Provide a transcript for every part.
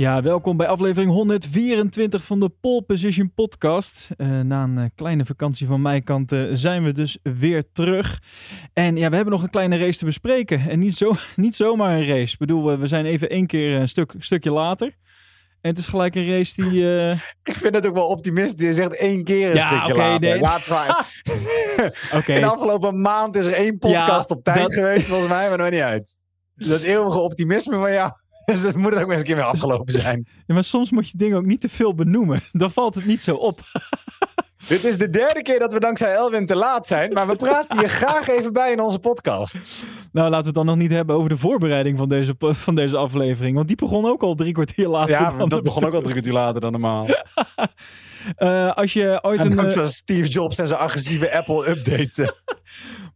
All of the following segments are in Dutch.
Ja, welkom bij aflevering 124 van de Pole Position Podcast. Uh, na een uh, kleine vakantie van mijn kant uh, zijn we dus weer terug. En ja, we hebben nog een kleine race te bespreken. En niet, zo, niet zomaar een race. Ik bedoel, we zijn even één keer een stuk, stukje later. En het is gelijk een race die. Ik vind het ook wel optimistisch. Je zegt één keer een ja, stukje okay, later. Nee. Laat zijn. okay. In de afgelopen maand is er één podcast Ja, op tijd dat- geweest, volgens mij, maar nog niet uit. Dat eeuwige optimisme van jou. Dus dat moet het ook eens een keer weer afgelopen zijn. Ja, maar soms moet je dingen ook niet te veel benoemen. Dan valt het niet zo op. Dit is de derde keer dat we dankzij Elwin te laat zijn. Maar we praten hier graag even bij in onze podcast. Nou, laten we het dan nog niet hebben over de voorbereiding van deze, van deze aflevering. Want die begon ook al drie kwartier later. Ja, dan dat begon ook al drie kwartier later dan normaal. Eh, als je ooit En een, ook eh, Steve Jobs en zijn agressieve Apple-update.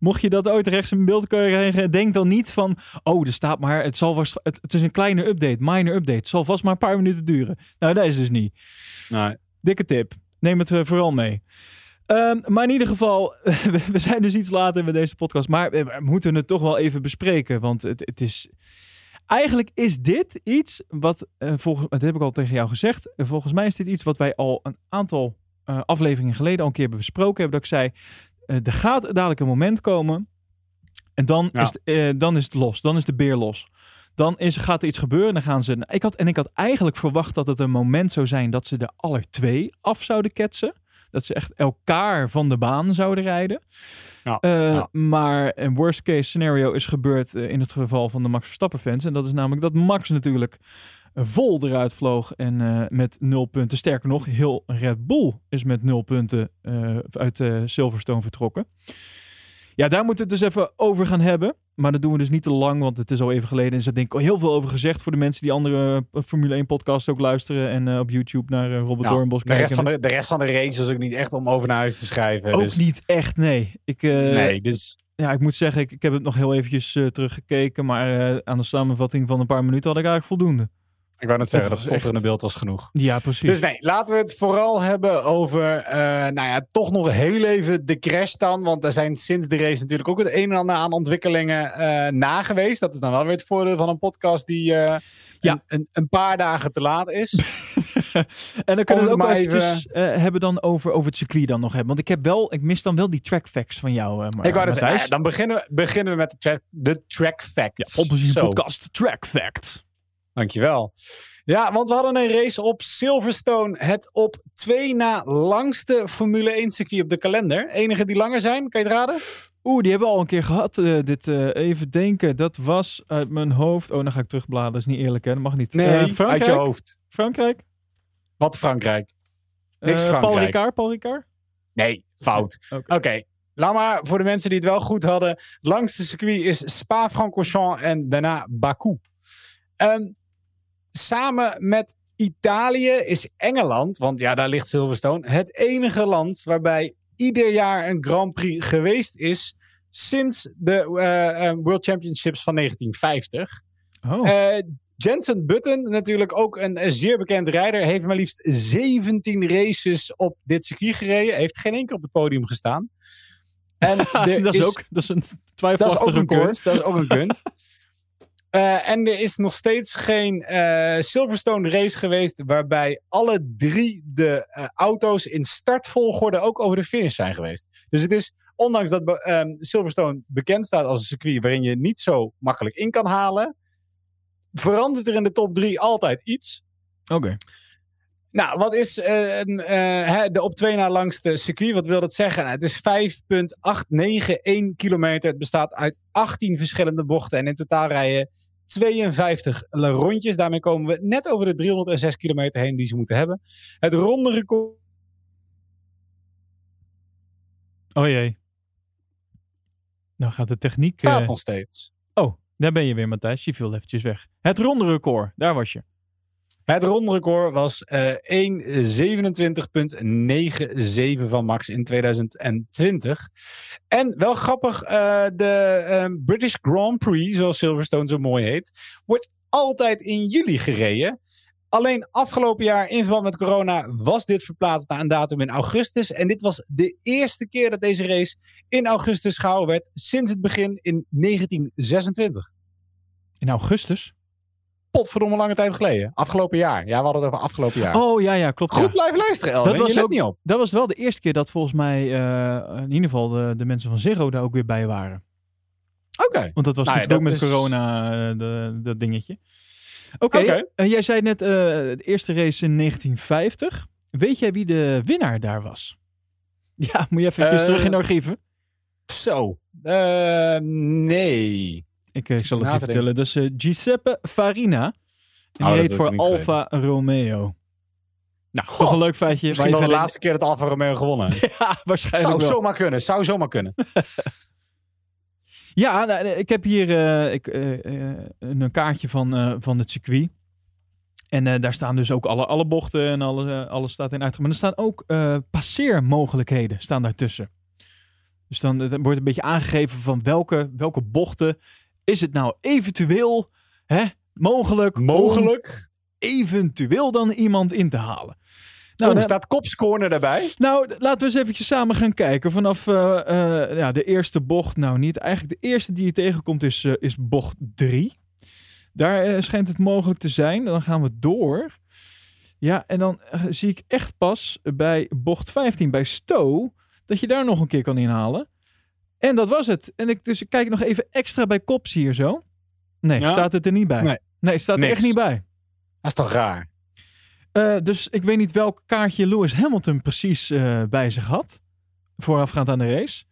Mocht je dat ooit rechts in beeld krijgen, denk dan niet van, oh, er staat maar, het zal vast, het, het is een kleine update, minor update, het zal vast maar een paar minuten duren. Nou, dat is dus niet. nee. Dikke tip. Neem het eh, vooral mee. Ehm, maar in ieder geval, we, zijn dus iets later met deze podcast. Maar we, moeten het toch wel even bespreken. Want het, het is. Eigenlijk is dit iets wat. eh, volgens, dat heb ik al tegen jou gezegd. eh, volgens mij is dit iets wat wij al een aantal afleveringen geleden al een keer hebben besproken. Hebben dat ik zei. Eh, er gaat dadelijk een moment komen. En dan, Ja. is, het, eh, dan is het los. Dan is de beer los. Dan is, gaat er iets gebeuren. Dan gaan ze. Ik had, en ik had eigenlijk verwacht dat het een moment zou zijn dat ze de aller twee af zouden ketsen. Dat ze echt elkaar van de baan zouden rijden. Ja, Eh, ja. Maar een worst case scenario is gebeurd in het geval van de Max Verstappen fans. En dat is namelijk dat Max natuurlijk vol eruit vloog en eh, met nul punten. Sterker nog, heel Red Bull is met nul punten eh, uit eh, Silverstone vertrokken. Ja, daar moeten we het dus even over gaan hebben. Maar dat doen we dus niet te lang, want het is al even geleden. En er is denk ik al heel veel over gezegd voor de mensen die andere Formule 1 podcasts ook luisteren. En op YouTube naar eh, Robert Ja, Doornbos de, kijken. rest van de, de rest van de race is ook niet echt om over naar huis te schrijven. ook dus, niet echt, nee. Ik, Nee, dus Ja, ik moet zeggen, ik, ik heb het nog heel eventjes teruggekeken. Maar aan de samenvatting van een paar minuten had ik eigenlijk voldoende. Ik wou net zeggen, dat stotterende echt- beeld was genoeg. Ja, precies. Dus nee, laten we het vooral hebben over, eh, nou ja, toch nog heel even de crash dan. Want er zijn sinds de race natuurlijk ook het een en ander aan ontwikkelingen eh na geweest. Dat is dan wel weer het voordeel van een podcast die eh, Ja. een, een, een paar dagen te laat is. en dan kunnen we het ook eventjes eh, hebben dan over, over het circuit dan nog hebben. Want ik heb wel, ik mis dan wel die track facts van jou, eh maar, Ik wou net zeggen, Matthijs. nou ja, dan beginnen we, beginnen we met de track, de track facts. Ja, Zo. podcast track facts. Dankjewel. Ja, want we hadden een race op Silverstone. Het op twee na langste Formule 1 circuit op de kalender. Enige die langer zijn, kan je het raden? Oeh, die hebben we al een keer gehad. eh, dit eh, even denken. Dat was uit mijn hoofd. Oh, dan ga ik terugbladeren. Dat is niet eerlijk, hè? Dat mag niet. Eh, Frankrijk? uit je hoofd. Frankrijk? Wat Frankrijk? Niks Eh, Paul Frankrijk. Ricard? Paul Ricard? Nee, fout. Oké. Laat maar voor de mensen die het wel goed hadden. Langste circuit is Spa-Francorchamps en daarna Baku. Ehm, samen met Italië is Engeland, want ja, daar ligt Silverstone, het enige land waarbij ieder jaar een Grand Prix geweest is sinds de eh, eh, World Championships van 1950. Oh. Eh, Jensen Button, natuurlijk ook een zeer bekend rijder, heeft maar liefst 17 races op dit circuit gereden. Heeft geen enkel op het podium gestaan. En dat is, ook dat is een dat is ook twijfelachtige een kunst. Dat is ook een kunst. Eh, en er is nog steeds geen eh, Silverstone race geweest waarbij alle drie de eh, auto's in startvolgorde ook over de finish zijn geweest. Dus het is, ondanks dat ehm, Silverstone bekend staat als een circuit waarin je niet zo makkelijk in kan halen, verandert er in de top drie altijd iets. Oké. Nou, wat is een, de op twee na langste circuit? Wat wil dat zeggen? Nou, het is 5,891 kilometer. Het bestaat uit 18 verschillende bochten. En in totaal rijden 52 rondjes. Daarmee komen we net over de 306 kilometer heen die ze moeten hebben. Het ronde record. Oh jee. Nou gaat de techniek... staat eh, nog steeds. Oh, daar ben je weer, Matthijs. Je viel eventjes weg. Het ronde record. Daar was je. Het ronde record was eh 1.27.97 van Max in 2020. En wel grappig, eh, de eh, British Grand Prix, zoals Silverstone zo mooi heet, wordt altijd in juli gereden. Alleen afgelopen jaar in verband met corona was dit verplaatst naar een datum in augustus. En dit was de eerste keer dat deze race in augustus gehouden werd sinds het begin in 1926. In augustus? Potverdomme lange tijd geleden. Afgelopen jaar. Ja, we hadden het over afgelopen jaar. Oh ja, ja, klopt. Goed ja. blijven luisteren, Elwin. Dat was ook- niet op. Dat was wel de eerste keer dat volgens mij eh, in ieder geval de, de mensen van Ziggo daar ook weer bij waren. Oké. Want dat was Nou ja, natuurlijk ook met is- corona, eh, de, dat dingetje. Oké, eh, jij zei net eh, de eerste race in 1950. Weet jij wie de winnaar daar was? Ja, moet je even terug in de archieven. Zo. Nee. Ik, eh, ik zal het je te vertellen. Dat is eh, Giuseppe Farina. En Oh, die wil voor Alfa Romeo. Nou, toch een leuk feitje. Misschien wel de laatste keer dat Alfa Romeo gewonnen. Ja, waarschijnlijk Zou wel. zomaar kunnen. Zou zomaar kunnen. Ja, nou, ik heb hier eh, ik, eh, eh, een kaartje van, eh, van het circuit. En eh, daar staan dus ook alle, alle bochten en alle, eh, alles staat in uitgang. Maar er staan ook eh, passeermogelijkheden staan daartussen. Dus dan, eh, dan wordt een beetje aangegeven van welke, welke bochten is het nou eventueel hè, mogelijk, Mogelijk. eventueel dan iemand in te halen. Nou, oh, dan- staat Kops Corner daarbij? nou, laten we eens eventjes samen gaan kijken. Vanaf eh, eh, ja, de eerste bocht, nou niet. Eigenlijk de eerste die je tegenkomt is, eh, is bocht 3. Daar schijnt het mogelijk te zijn. Dan gaan we door. Ja, en dan zie ik echt pas bij bocht 15, bij Stowe, dat je daar nog een keer kan inhalen. En dat was het. En ik, dus ik kijk nog even extra bij Kops hier zo. Nee, Ja? staat het er niet bij. Nee. Nee, staat er echt niet bij. Dat is toch raar? Eh, dus ik weet niet welk kaartje Lewis Hamilton precies eh, bij zich had. Voorafgaand aan de race.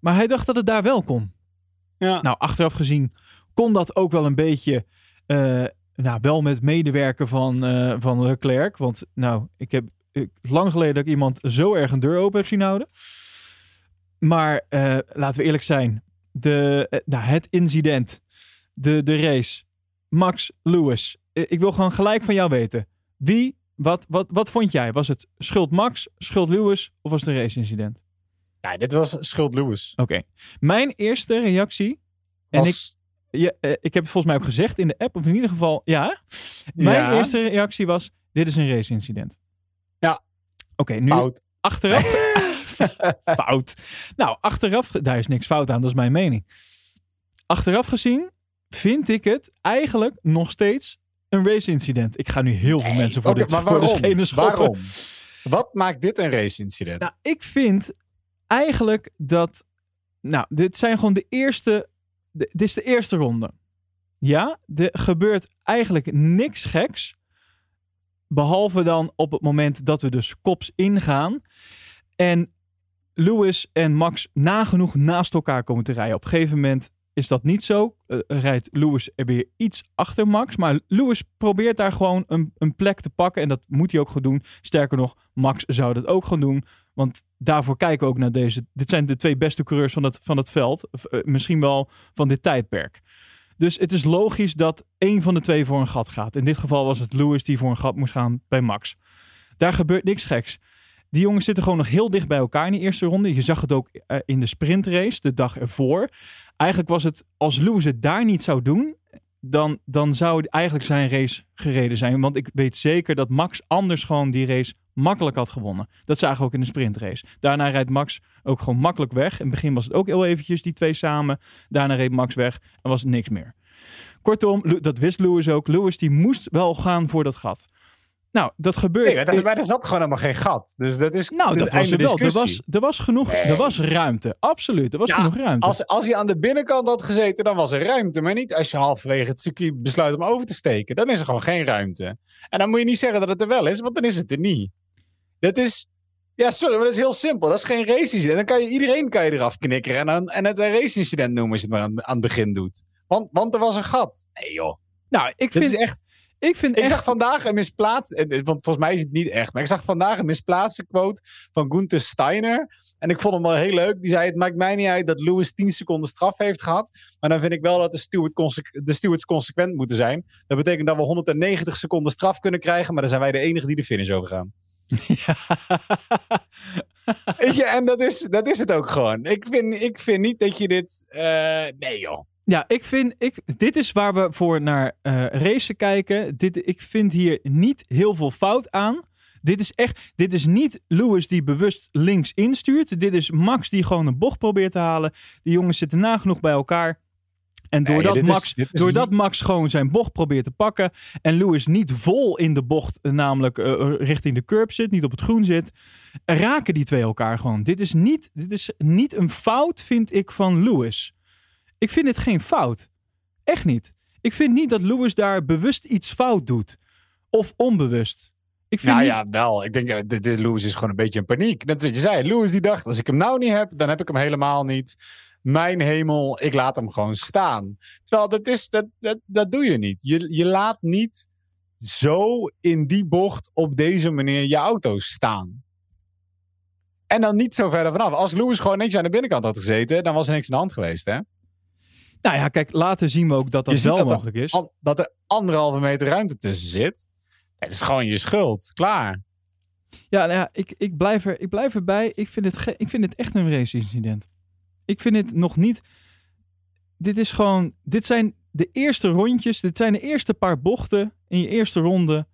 Maar hij dacht dat het daar wel kon. Ja. Nou, achteraf gezien kon dat ook wel een beetje. eh, nou, wel met medewerken van, van Leclerc. Want nou, ik heb lang geleden dat ik iemand zo erg een deur open heb zien houden. Maar eh, laten we eerlijk zijn. De, eh, nou, het incident. De, de race. Max Lewis. Eh, ik wil gewoon gelijk van jou weten. Wie, wat, wat, wat vond jij? Was het schuld Max, schuld Lewis of was het een race-incident? Nee, dit was Schuld Lewis. Oké. Mijn eerste reactie. En ik, Was- ja, eh, ik heb het volgens mij ook gezegd in de app, of in ieder geval, ja. Mijn Ja. eerste reactie was: dit is een race-incident. Ja. Oké, nu achteraf. fout. Nou, achteraf, daar is niks fout aan, dat is mijn mening. Achteraf gezien vind ik het eigenlijk nog steeds een race-incident. Ik ga nu heel veel Nee, mensen voor, dit, voor de schenen schoppen. Waarom? Wat maakt dit een race incident? Nou, ik vind eigenlijk dat. Nou, dit zijn gewoon de eerste. de- dit is de eerste ronde. Ja, er gebeurt eigenlijk niks geks. Behalve dan op het moment dat we dus kops ingaan. En Lewis en Max nagenoeg naast elkaar komen te rijden. Op een gegeven moment is dat niet zo. Eh, rijdt Lewis er weer iets achter Max. Maar Lewis probeert daar gewoon een, een plek te pakken. En dat moet hij ook gewoon doen. Sterker nog, Max zou dat ook gaan doen. Want daarvoor kijken we ook naar deze. Dit zijn de twee beste coureurs van het, van het veld. Eh, misschien wel van dit tijdperk. Dus het is logisch dat één van de twee voor een gat gaat. In dit geval was het Lewis die voor een gat moest gaan bij Max. Daar gebeurt niks geks. Die jongens zitten gewoon nog heel dicht bij elkaar in die eerste ronde. Je zag het ook eh, in de sprintrace de dag ervoor. Eigenlijk was het, als Lewis het daar niet zou doen, dan, dan zou eigenlijk zijn race gereden zijn. Want ik weet zeker dat Max anders gewoon die race makkelijk had gewonnen. Dat zagen we ook in de sprintrace. Daarna rijdt Max ook gewoon makkelijk weg. In het begin was het ook heel eventjes die twee samen. Daarna reed Max weg en was niks meer. Kortom, dat wist Lewis ook. Lewis die moest wel gaan voor dat gat. Nou, dat gebeurt. Nee, maar er- zat gewoon helemaal geen gat. Dus dat is nou, dat was er wel. Er was, er was genoeg. Nee. Er was ruimte. Absoluut. Er was Ja, genoeg ruimte. Als, als hij aan de binnenkant had gezeten, dan was er ruimte. Maar niet als je halverwege het circuit besluit om over te steken. Dan is er gewoon geen ruimte. En dan moet je niet zeggen dat het er wel is, want dan is het er niet. Dat is... Ja, sorry, maar dat is heel simpel. Dat is geen race incident. Dan kan je, iedereen kan je eraf knikkeren en, dan, en het een race incident noemen als je het maar aan, aan het begin doet. Want, want er was een gat. Nee joh. nou, ik Dit vind, is echt... ik vind Ik echt... zag vandaag een misplaatst, eh, eh, want volgens mij is het niet echt, maar ik zag vandaag een misplaatste quote van Gunther Steiner. En ik vond hem wel heel leuk. Die zei: Het maakt mij niet uit dat Lewis 10 seconden straf heeft gehad. Maar dan vind ik wel dat de, steward de stewards consequent moeten zijn. Dat betekent dat we 190 seconden straf kunnen krijgen, maar dan zijn wij de enige die de finish overgaan. Weet je, en dat is, dat is het ook gewoon. Ik vind, ik vind niet dat je dit. eh, nee, joh. Ja, ik vind, ik, dit is waar we voor naar eh racen kijken. Dit, ik vind hier niet heel veel fout aan. Dit is echt, dit is niet Lewis die bewust links instuurt. Dit is Max die gewoon een bocht probeert te halen. Die jongens zitten nagenoeg bij elkaar. En doordat, is- Max, is doordat niet- Max gewoon zijn bocht probeert te pakken en Lewis niet vol in de bocht, eh, namelijk eh, richting de curb zit, niet op het groen zit, raken die twee elkaar gewoon. Dit is niet, dit is niet een fout, vind ik, van Lewis. Ik vind dit geen fout. Echt niet. Ik vind niet dat Lewis daar bewust iets fout doet. Of onbewust. Ik vind Nou niet... ja, wel. Ik denk, eh, dit, dit Lewis is gewoon een beetje in paniek. Net wat je zei. Lewis die dacht, als ik hem nou niet heb, dan heb ik hem helemaal niet. Mijn hemel, ik laat hem gewoon staan. Terwijl dat, is, dat, dat, dat doe je niet. Je, je laat niet zo in die bocht op deze manier je auto staan. En dan niet zo verder vanaf. Als Lewis gewoon netjes aan de binnenkant had gezeten, dan was er niks aan de hand geweest. Hè? Nou ja, kijk, later zien we ook dat dat Je wel dat mogelijk is. An- dat er anderhalve meter ruimte tussen zit. Het is gewoon je schuld. Klaar. Ja, nou ja ik, ik, blijf er, ik blijf erbij. Ik vind, het ik vind het echt een race-incident. Ik vind het nog niet. Dit is gewoon. Dit zijn de eerste rondjes. Dit zijn de eerste paar bochten in je eerste ronde.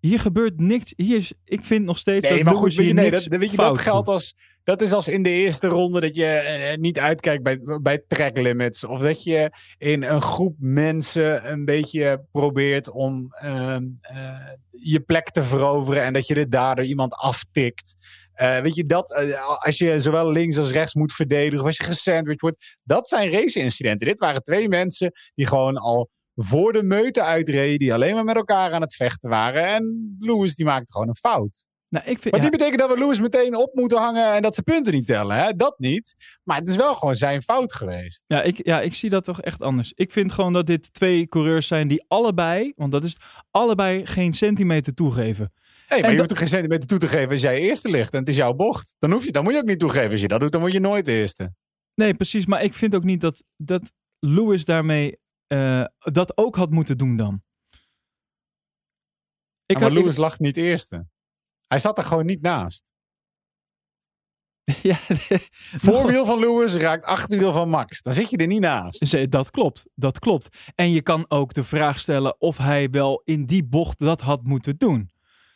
Hier gebeurt niks. Hier is, ik vind nog steeds Nee, dat maar goed, je, hier nee, dat, weet je, dat geldt als. Dat is als in de eerste ronde dat je eh, niet uitkijkt bij, bij track limits. Of dat je in een groep mensen een beetje probeert om ehm, eh, je plek te veroveren. En dat je er daardoor iemand aftikt. Eh, weet je, dat eh, als je zowel links als rechts moet verdedigen. Of als je gesandwiched wordt. Dat zijn race-incidenten. Dit waren twee mensen die gewoon al voor de meute uitreden. Die alleen maar met elkaar aan het vechten waren. En Lewis die maakte gewoon een fout. Nou, ik vind, Maar ja, die betekent dat we Lewis meteen op moeten hangen en dat ze punten niet tellen. Hè? Dat niet. Maar het is wel gewoon zijn fout geweest. ja, ik, ja, ik zie dat toch echt anders. Ik vind gewoon dat dit twee coureurs zijn die allebei, want dat is het, allebei geen centimeter toegeven. Hey, maar En je hoeft er geen centimeter toe te geven als jij eerste ligt en het is jouw bocht. Dan, hoef je, dan moet je ook niet toegeven. Als je dat doet, dan word je nooit de eerste. Nee, precies. Maar ik vind ook niet dat, dat Lewis daarmee eh, dat ook had moeten doen dan. Ik maar had, ik- Lewis lag niet eerste. Hij zat er gewoon niet naast. ja, Voorwiel van Lewis raakt achterwiel van Max. Dan zit je er niet naast. Dat klopt, dat klopt. En je kan ook de vraag stellen of hij wel in die bocht dat had moeten doen.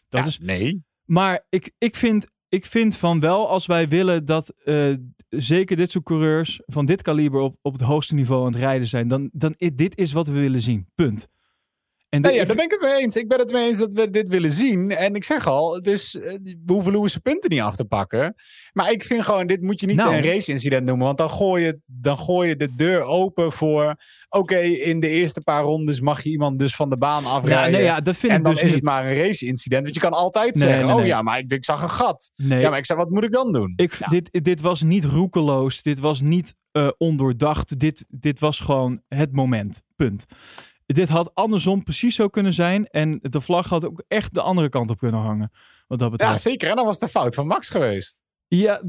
Dat Ja, is, Nee. maar ik, ik, vind, ik vind van wel, als wij willen dat eh, zeker dit soort coureurs van dit kaliber op, op het hoogste niveau aan het rijden zijn, dan, dan dit is wat we willen zien. Punt. En de- Nee, ja, ik daar ben ik het mee eens. Ik ben het mee eens dat we dit willen zien. En ik zeg al, het is, eh, we hoeven Lewis punten niet af te pakken. Maar ik vind gewoon, dit moet je niet Nou. een race-incident noemen. Want dan gooi, je, dan gooi je de deur open voor... Oké, in de eerste paar rondes mag je iemand dus van de baan afrijden. ja, nee, ja, dat vind en ik dan dus is niet. het maar een race-incident. Want je kan altijd Nee, zeggen, nee, oh ja, maar ik, ik zag een gat. nee, Ja, maar ik zeg, wat moet ik dan doen? Ik, Ja. dit, dit was niet roekeloos. Dit was niet eh, ondoordacht. Dit, dit was gewoon het moment. Punt. Dit had andersom precies zo kunnen zijn. En de vlag had ook echt de andere kant op kunnen hangen. Wat dat ja, betreft. zeker. En dan was het de fout van Max geweest. Ja,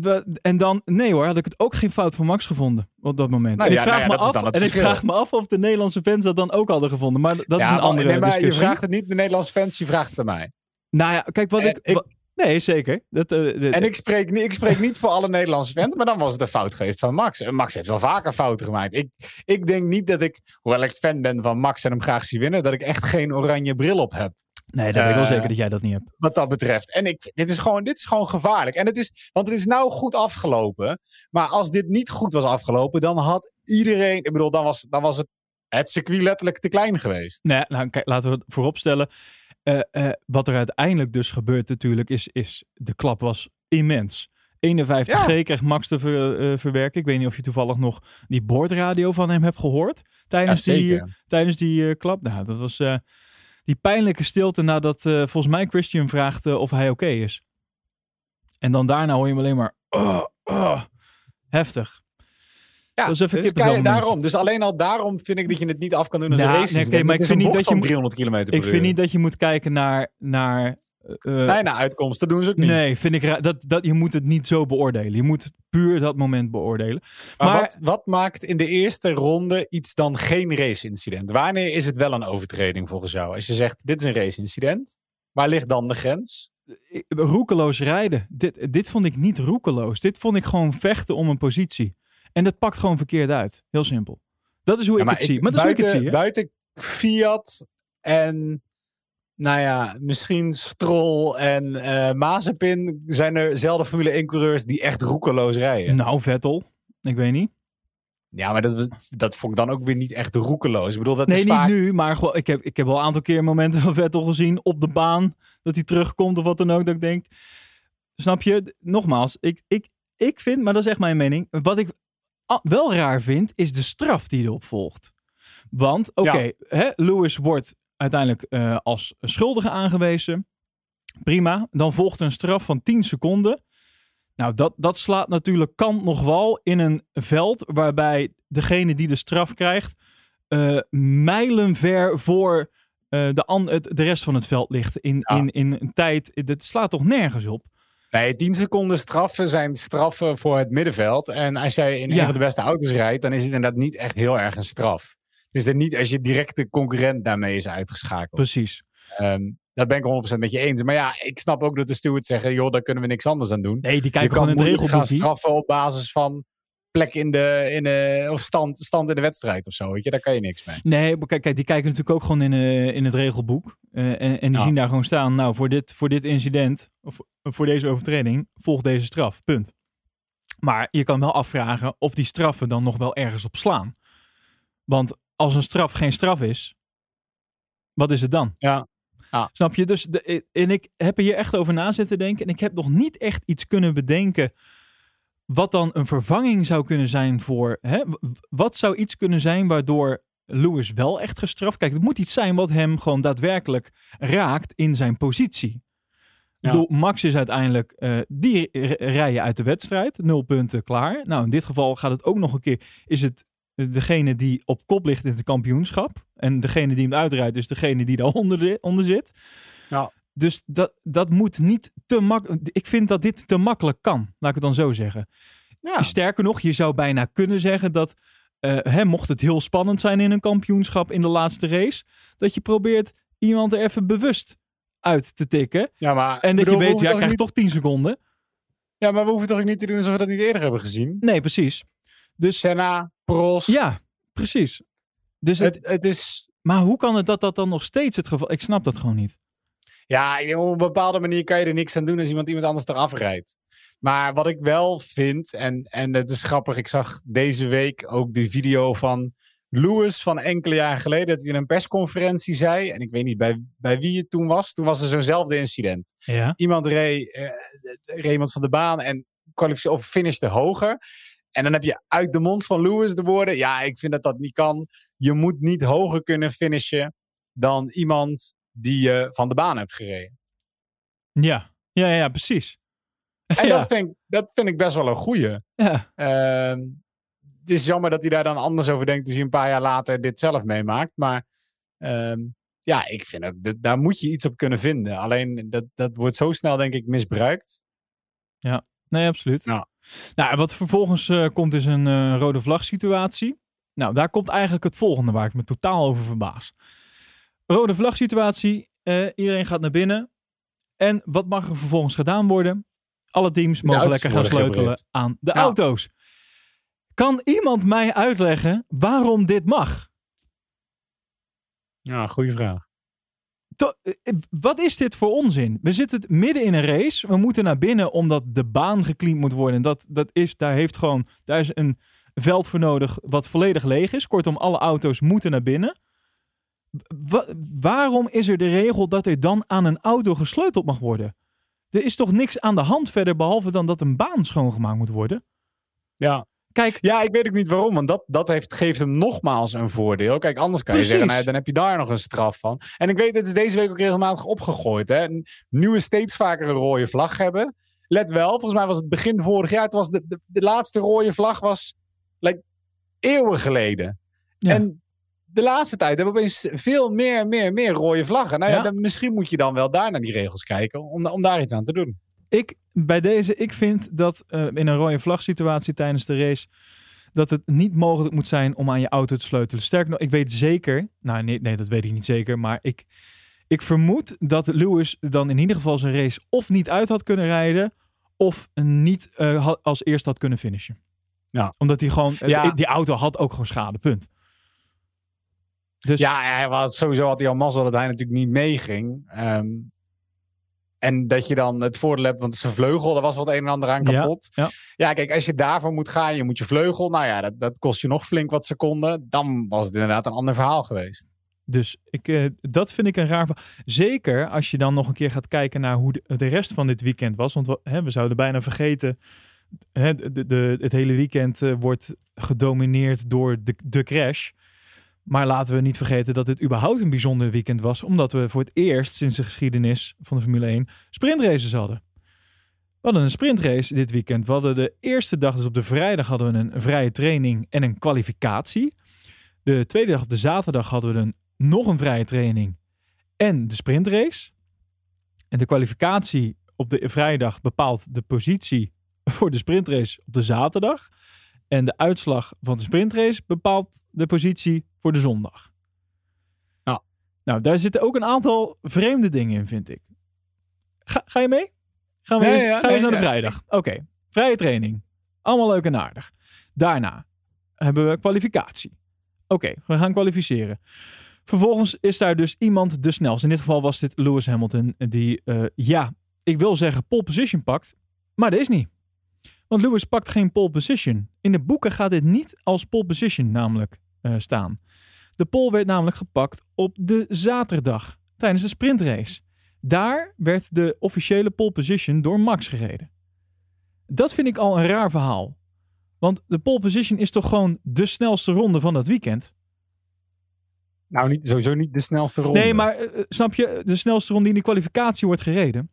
en dan, nee hoor, had ik het ook geen fout van Max gevonden op dat moment. Nou en ja, ik, vraag, nou ja, me af, en ik vraag me af of de Nederlandse fans dat dan ook hadden gevonden. Maar dat ja, is een maar- andere nee, maar je discussie. vraagt het niet de Nederlandse fans, je vraagt het aan mij. Nou ja, kijk wat Eh, ik... nee, zeker. Dat, eh, de- En ik spreek, niet, ik spreek niet voor alle Nederlandse fans, maar dan was het een fout geweest van Max. En Max heeft wel vaker fouten gemaakt. Ik, ik denk niet dat ik, hoewel ik fan ben van Max en hem graag zie winnen, dat ik echt geen oranje bril op heb. nee, dat weet ik wel eh, zeker dat jij dat niet hebt. Wat dat betreft. En ik, dit, is gewoon, dit is gewoon gevaarlijk. En het is, want het is nou goed afgelopen. Maar als dit niet goed was afgelopen, dan had iedereen. Ik bedoel, dan was, dan was het, het circuit letterlijk te klein geweest. Nee, nou, kijk, laten we het vooropstellen. Eh, eh, wat er uiteindelijk dus gebeurt natuurlijk, is, is de klap was immens. 51G kreeg Max te ver- eh, verwerken. Ik weet niet of je toevallig nog die boordradio van hem hebt gehoord tijdens Ja, die, tijdens die klap. Nou, dat was die pijnlijke stilte nadat volgens mij Christian vraagt of hij oké is. En dan daarna hoor je hem alleen maar oh, oh, heftig. Ja, even dus daarom. Dus alleen al daarom vind ik dat je het niet af kan doen als Nou, een race. nee, maar ik vind niet dat je van moet- 300 kilometer per Ik vind niet dat je moet kijken naar... naar eh, Nee, naar uitkomst, dat doen ze ook niet. Nee, vind ik dat, dat je moet het niet zo beoordelen. Je moet puur dat moment beoordelen. Maar, Maar- wat, wat maakt in de eerste ronde iets dan geen race-incident? Wanneer is het wel een overtreding volgens jou? Als je zegt, dit is een race-incident, waar ligt dan de grens? Ik- Roekeloos rijden. Dit, dit vond ik niet roekeloos. Dit vond ik gewoon vechten om een positie. En dat pakt gewoon verkeerd uit. Heel simpel. Dat is hoe Ja, ik het zie. Maar dat is hoe ik het zie. hè? buiten Fiat en, nou ja, misschien Stroll en eh Mazepin zijn er zelden Formule 1-coureurs die echt roekeloos rijden. Nou, Vettel. Ik weet niet. Ja, maar dat, dat vond ik dan ook weer niet echt roekeloos. Ik bedoel, dat Nee, is niet vaak... nu, maar gewoon, ik, heb, ik heb wel een aantal keer momenten van Vettel gezien op de baan. Dat hij terugkomt of wat dan ook. Dat ik denk, snap je? Nogmaals, ik, ik, ik vind, maar dat is echt mijn mening. Wat ik wel raar vind, is de straf die erop volgt. Want, oké, Lewis wordt uiteindelijk eh, als schuldige aangewezen. Prima. Dan volgt een straf van 10 seconden. Nou, dat, dat slaat natuurlijk kant nog wel in een veld waarbij degene die de straf krijgt eh mijlenver voor eh, de, an- het, de rest van het veld ligt. In, Ja. in, in een tijd, dat slaat toch nergens op? Nee, 10 seconden straffen zijn straffen voor het middenveld. En als jij in Ja. een van de beste auto's rijdt, dan is het inderdaad niet echt heel erg een straf. Dus dat niet als je directe concurrent daarmee is uitgeschakeld. Precies. Ehm, dat ben ik 100% met je eens. Maar ja, ik snap ook dat de stewards zeggen, joh, daar kunnen we niks anders aan doen. Nee, die kijken gewoon in het moeilijk gaan straffen op basis van plek in de, in de of stand, stand in de wedstrijd of zo. Weet je, daar kan je niks mee. Nee, maar kijk, kijk, die kijken natuurlijk ook gewoon in, eh, in het regelboek. Eh, en, en die Ja. zien daar gewoon staan, nou, voor dit, voor dit incident, of voor deze overtreding, volgt deze straf. Punt. Maar je kan wel afvragen of die straffen dan nog wel ergens op slaan. Want als een straf geen straf is, wat is het dan? Ja. Ja. Snap je? Dus de, en ik heb er hier echt over na zitten denken. En ik heb nog niet echt iets kunnen bedenken. Wat dan een vervanging zou kunnen zijn voor. Hè? Wat zou iets kunnen zijn waardoor Lewis wel echt gestraft? Kijk, het moet iets zijn wat hem gewoon daadwerkelijk raakt in zijn positie. Ja. Bedoel, Max is uiteindelijk. eh, die rijden uit de wedstrijd. Nul punten klaar. Nou, in dit geval gaat het ook nog een keer. Is het degene die op kop ligt in het kampioenschap. En degene die hem uitrijdt is degene die daaronder onder zit. Ja. Dus dat, dat moet niet te makkelijk. Ik vind dat dit te makkelijk kan. Laat ik het dan zo zeggen. Ja. Sterker nog, je zou bijna kunnen zeggen dat. eh, hè, mocht het heel spannend zijn in een kampioenschap in de laatste race. Dat je probeert iemand er even bewust uit te tikken. Ja, maar, En dat bedoel, je we weet, hoeven ja, toch krijg niet- toch 10 seconden. Ja, maar we hoeven toch ook niet te doen alsof we dat niet eerder hebben gezien? Nee, precies. Dus Senna, Prost. ja, precies. Dus het, Het, het is... maar hoe kan het dat dat dan nog steeds het geval... Ik snap dat gewoon niet. Ja, op een bepaalde manier kan je er niks aan doen als iemand iemand anders eraf rijdt. Maar wat ik wel vind, en, en het is grappig, ik zag deze week ook de video van Lewis van enkele jaren geleden, dat hij in een persconferentie zei, en ik weet niet bij, bij wie het toen was, toen was er zo'nzelfde incident. Ja. Iemand reed, eh, reed iemand van de baan en kwalificeerde of finishte hoger. En dan heb je uit de mond van Lewis de woorden, ja, ik vind dat dat niet kan. Je moet niet hoger kunnen finishen dan iemand die je van de baan hebt gereden. Ja, ja, ja, precies. En ja. dat, vind ik, dat vind ik best wel een goeie. Ja. Ehm, het is jammer dat hij daar dan anders over denkt als hij een paar jaar later dit zelf meemaakt. Maar ehm, ja, ik vind ook, dat, daar moet je iets op kunnen vinden. Alleen dat, dat wordt zo snel denk ik misbruikt. Nee, absoluut. Ja. Nou, wat vervolgens eh, komt is een eh, rode vlag situatie. Nou, daar komt eigenlijk het volgende waar ik me totaal over verbaas. Rode vlag situatie. eh, iedereen gaat naar binnen. En wat mag er vervolgens gedaan worden? Alle teams mogen lekker gaan sleutelen aan de Ja. auto's. Kan iemand mij uitleggen waarom dit mag? Ja, goede vraag. To- eh, wat is dit voor onzin? We zitten midden in een race. We moeten naar binnen omdat de baan gecleand moet worden. Dat, dat is, daar, heeft gewoon, daar is een veld voor nodig wat volledig leeg is. Kortom, alle auto's moeten naar binnen. Wa- waarom is er de regel dat er dan aan een auto gesleuteld mag worden? Er is toch niks aan de hand verder behalve dan dat een baan schoongemaakt moet worden? Ja. Kijk, ja, ik weet ook niet waarom. Want dat, dat heeft, geeft hem nogmaals een voordeel. Kijk, anders kan je zeggen, nou, dan heb je daar nog een straf van. En ik weet, het is deze week ook regelmatig opgegooid. Hè? Nu we steeds vaker een rode vlag hebben. Let wel, volgens mij was het begin vorig jaar. Het was de, de, de laatste rode vlag was like, eeuwen geleden. Ja. En de laatste tijd hebben we opeens veel meer, meer, meer rode vlaggen. Nou ja, Ja. dan, misschien moet je dan wel daar naar die regels kijken. Om, om daar iets aan te doen. ik bij deze, ik vind dat eh, in een rode vlag situatie tijdens de race dat het niet mogelijk moet zijn om aan je auto te sleutelen. Sterker nog, ik weet zeker, nou nee, nee dat weet ik niet zeker, maar ik, ik vermoed dat Lewis dan in ieder geval zijn race of niet uit had kunnen rijden of niet eh, als eerst had kunnen finishen. Ja. Omdat hij gewoon, eh, Ja. die auto had ook gewoon schade, punt. Dus Ja, hij was, sowieso had hij al mazzel dat hij natuurlijk niet meeging. Ehm, En dat je dan het voordeel hebt, want zijn vleugel, daar was wat een en ander aan kapot. ja. Ja, kijk, als je daarvoor moet gaan, je moet je vleugel, nou ja, dat, dat kost je nog flink wat seconden. Dan was het inderdaad een ander verhaal geweest. Dus ik, eh, dat vind ik een raar verhaal. Zeker als je dan nog een keer gaat kijken naar hoe de, de rest van dit weekend was. Want we, hè, we zouden bijna vergeten. Hè, de, de, het hele weekend eh, wordt gedomineerd door de, de crash. Maar laten we niet vergeten dat dit überhaupt een bijzonder weekend was. Omdat we voor het eerst sinds de geschiedenis van de Formule 1 sprintraces hadden. We hadden een sprintrace dit weekend. We hadden de eerste dag, dus op de vrijdag, hadden we een vrije training en een kwalificatie. De tweede dag, op de zaterdag, hadden we een, nog een vrije training en de sprintrace. En de kwalificatie op de vrijdag bepaalt de positie voor de sprintrace op de zaterdag. En de uitslag van de sprintrace bepaalt de positie voor de zondag. Ja. Nou, daar zitten ook een aantal vreemde dingen in, vind ik. Ga, ga je mee? Gaan we eens, ja, gaan we nee, eens naar de vrijdag. Oké, vrije training. Allemaal leuk en aardig. Daarna hebben we kwalificatie. Oké, we gaan kwalificeren. Vervolgens is daar dus iemand de snelste. In dit geval was dit Lewis Hamilton, die, eh, ja, ik wil zeggen pole position pakt, maar dat is niet. Want Lewis pakt geen pole position. In de boeken gaat dit niet als pole position namelijk eh, staan. De pole werd namelijk gepakt op de zaterdag tijdens de sprintrace. Daar werd de officiële pole position door Max gereden. Dat vind ik al een raar verhaal. Want de pole position is toch gewoon de snelste ronde van dat weekend? Nou, niet, sowieso niet de snelste ronde. Nee, maar eh, snap je, de snelste ronde die in de kwalificatie wordt gereden.